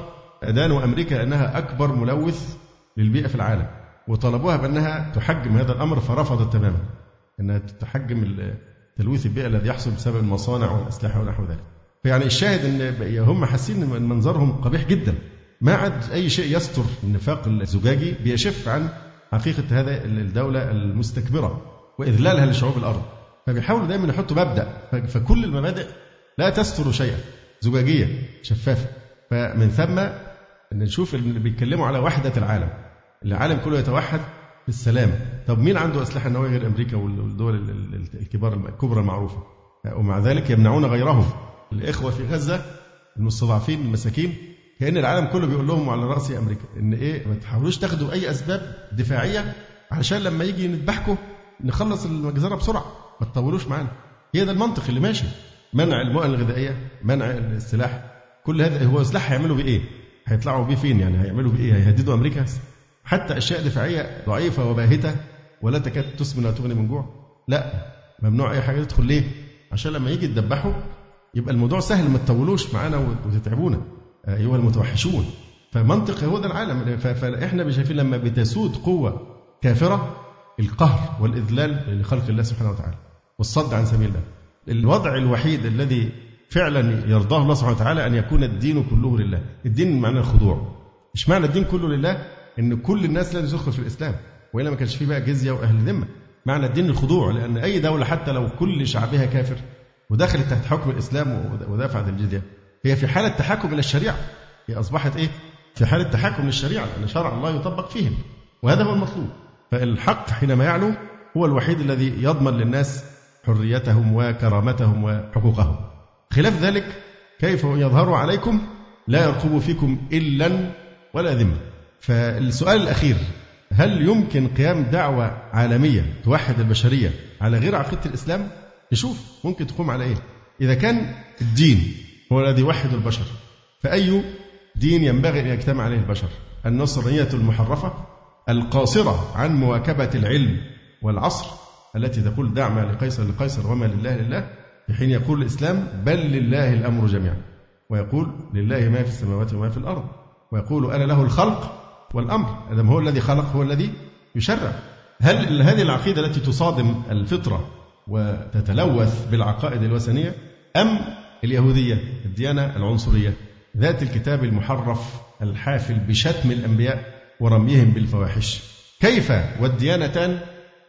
أدانوا أمريكا أنها أكبر ملوث للبيئة في العالم. وطلبوها بأنها تحجم هذا الأمر فرفضت تماما إنها تحجم تلويث البيئه الذي يحصل بسبب المصانع والأسلحة ونحو ذلك. فيعني الشاهد إن هم حاسين إن منظرهم قبيح جدا. ما عاد أي شيء يستر النفاق الزجاجي بيشف عن حقيقة هذا الدولة المستكبرة وإذلالها لشعوب الأرض. فبيحاولوا دايما يحطوا مبدأ فكل المبادئ لا تستر شيئا زجاجية شفافة. فمن ثم نشوف اللي بيتكلموا على وحدة العالم. العالم كله يتوحد في السلام طب مين عنده أسلحة نووية غير أمريكا والدول الكبار الكبرى المعروفة؟ ومع ذلك يمنعون غيرهم. الإخوة في غزة المستضعفين المساكين كأن العالم كله بيقول لهم على رأس أمريكا إن إيه ما تحاولوش تاخدوا أي أسباب دفاعية علشان لما يجي نذبحكم نخلص المجزرة بسرعة. ما تطولوش معانا. هي ده المنطق اللي ماشي. منع المؤن الغذائية منع السلاح. كل هذا هو سلاح هيعملوا بيه إيه؟ هيطلعوا بيه فين يعني؟ هيعملوا بيه إيه؟ هيهددوا أمريكا؟ حتى أشياء دفاعية ضعيفة وباهتة ولا تكاد تسمن ولا تغني من جوع. لا ممنوع أي حاجة تدخل. ليه؟ عشان لما يجي تدبحوا يبقى الموضوع سهل ما تطولوش معانا وتتعبونا. أيها المتوحشون. فمنطق هو ده العالم. فإحنا شايفين لما بتسود قوة كافرة القهر والإذلال لخلق الله سبحانه وتعالى. والصد عن سبيل الله. الوضع الوحيد الذي فعلا يرضاه الله سبحانه وتعالى أن يكون الدين كله لله. الدين معنى الخضوع. مش معنى الدين كله لله؟ إن كل الناس لازم تدخل في الإسلام وإلا ما كانش فيه بقى جزية وأهل ذمة. معنى الدين الخضوع لأن أي دولة حتى لو كل شعبها كافر ودخلت تحت حكم الإسلام ودفعت الجزية هي في حالة تحكم إلى الشريعة. هي أصبحت إيه؟ في حالة تحكم للشريعة لأن شرع الله يطبق فيهم وهذا هو المطلوب. فالحق حينما يعلو هو الوحيد الذي يضمن للناس حريتهم وكرامتهم وحقوقهم. خلاف ذلك كيف يظهر عليكم لا يرقب فيكم إلا ولا ذمة. فالسؤال الأخير هل يمكن قيام دعوة عالمية توحد البشرية على غير عقيدة الإسلام؟ نشوف ممكن تقوم على إيه؟ إذا كان الدين هو الذي يوحد البشر فأي دين ينبغي أن يجتمع عليه البشر؟ النصرانية المحرفة القاصرة عن مواكبة العلم والعصر التي تقول دع ما لقيصر لقيصر وما لله لله في حين يقول الإسلام بل لله الأمر جميعا ويقول لله ما في السماوات وما في الأرض ويقول أنا له الخلق والأمر. أدم هو الذي خلق هو الذي يشرع. هل هذه العقيدة التي تصادم الفطرة وتتلوث بالعقائد الوثنية؟ أم اليهودية الديانة العنصرية ذات الكتاب المحرف الحافل بشتم الأنبياء ورميهم بالفواحش؟ كيف والديانتان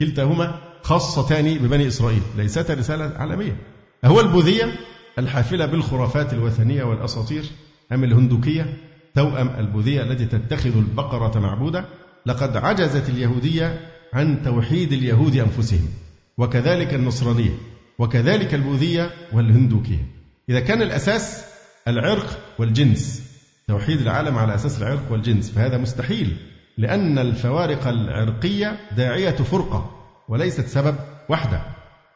كلتاهما خاصتان ببني إسرائيل؟ ليستا رسالة عالمية. هو البوذية الحافلة بالخرافات الوثنية والأساطير أم الهندوكية؟ توأم البوذية التي تتخذ البقرة معبودة لقد عجزت اليهودية عن توحيد اليهود أنفسهم وكذلك النصرانية وكذلك البوذية والهندوكية. إذا كان الأساس العرق والجنس توحيد العالم على أساس العرق والجنس فهذا مستحيل لأن الفوارق العرقية داعية فرقة وليست سبب وحدة.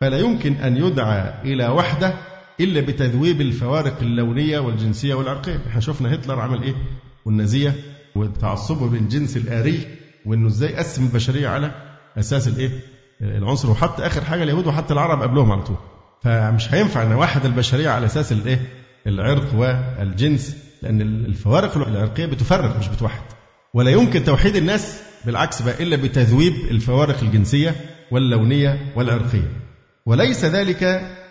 فلا يمكن أن يدعى إلى وحدة إلا بتذويب الفوارق اللونية والجنسية والعرقية. إحنا شفنا هتلر عمل إيه؟ والنازية وتعصبه بالجنس الآري وإنه إزاي قسم البشرية على أساس الإيه؟ العنصر. وحط آخر حاجة اليهود وحط العرب قبلهم على طول. فمش هينفع أن واحد البشرية على أساس الإيه؟ العرق والجنس لأن الفوارق العرقية بتفرق مش بتوحد. ولا يمكن توحيد الناس بالعكس بقى إلا بتذويب الفوارق الجنسية واللونية والعرقية. وليس ذلك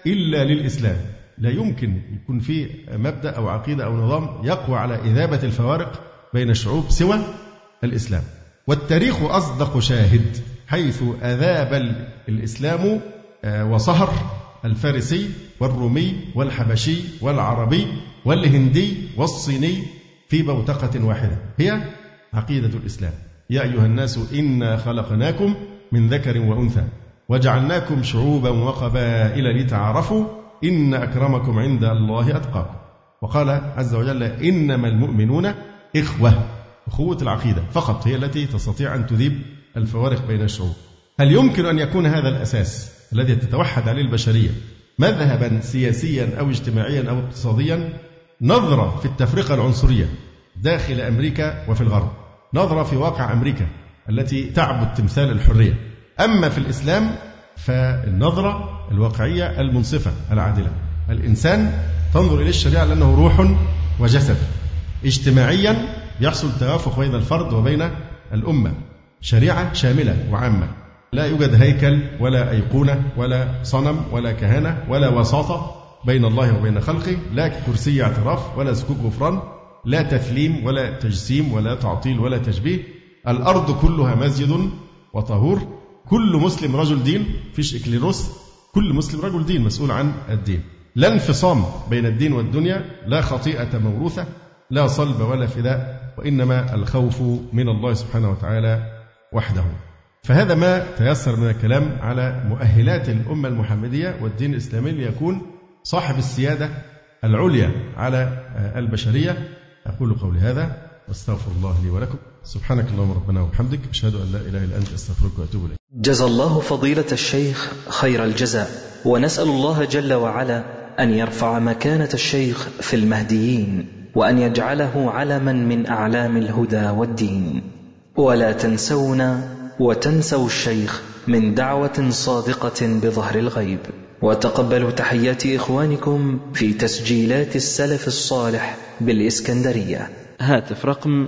إلا للإسلام. لا يمكن يكون في مبدأ أو عقيدة أو نظام يقوى على إذابة الفوارق بين الشعوب سوى الإسلام. والتاريخ أصدق شاهد حيث أذاب الإسلام آه، وصهر الفارسي والرومي والحبشي والعربي والهندي والصيني في بوتقة واحدة هي عقيدة الإسلام. يا أيها الناس إنا خلقناكم من ذكر وأنثى وجعلناكم شعوبا وقبائل لتعارفوا إن أكرمكم عند الله أتقاكم. وقال عز وجل إنما المؤمنون إخوة. أخوة العقيدة فقط هي التي تستطيع أن تذيب الفوارق بين الشعوب. هل يمكن أن يكون هذا الأساس الذي تتوحد عليه البشرية مذهبا سياسيا أو اجتماعيا أو اقتصاديا؟ نظرة في التفرقة العنصرية داخل أمريكا وفي الغرب. نظرة في واقع أمريكا التي تعبد تمثال الحرية. أما في الإسلام فالنظرة الواقعية المنصفة العادلة. الإنسان تنظر إليه الشريعة لأنه روح وجسد. اجتماعيا يحصل توافق بين الفرد وبين الأمة. شريعة شاملة وعامة. لا يوجد هيكل ولا أيقونة ولا صنم ولا كهنة ولا وساطة بين الله وبين خلقه. لا كرسي اعتراف ولا سكوك غفران. لا تثليم ولا تجسيم ولا تعطيل ولا تشبيه. الأرض كلها مسجد وطهور. كل مسلم رجل دين فيش إكليروس كل مسلم رجل دين مسؤول عن الدين. لا انفصام بين الدين والدنيا لا خطيئة موروثة لا صلب ولا فداء وإنما الخوف من الله سبحانه وتعالى وحده. فهذا ما تيسر من الكلام على مؤهلات الأمة المحمدية والدين الإسلامي ليكون صاحب السيادة العليا على البشرية. أقول قولي هذا وأستغفر الله لي ولكم. سبحانك اللهم ربنا وبحمدك أشهد أن لا إله إلا أنت أستغفرك وأتوب إليك. جزى الله فضيلة الشيخ خير الجزاء ونسأل الله جل وعلا أن يرفع مكانة الشيخ في المهديين وأن يجعله علما من أعلام الهدى والدين. ولا تنسونا وتنسوا الشيخ من دعوة صادقة بظهر الغيب. وتقبلوا تحيات إخوانكم في تسجيلات السلف الصالح بالإسكندرية. هاتف رقم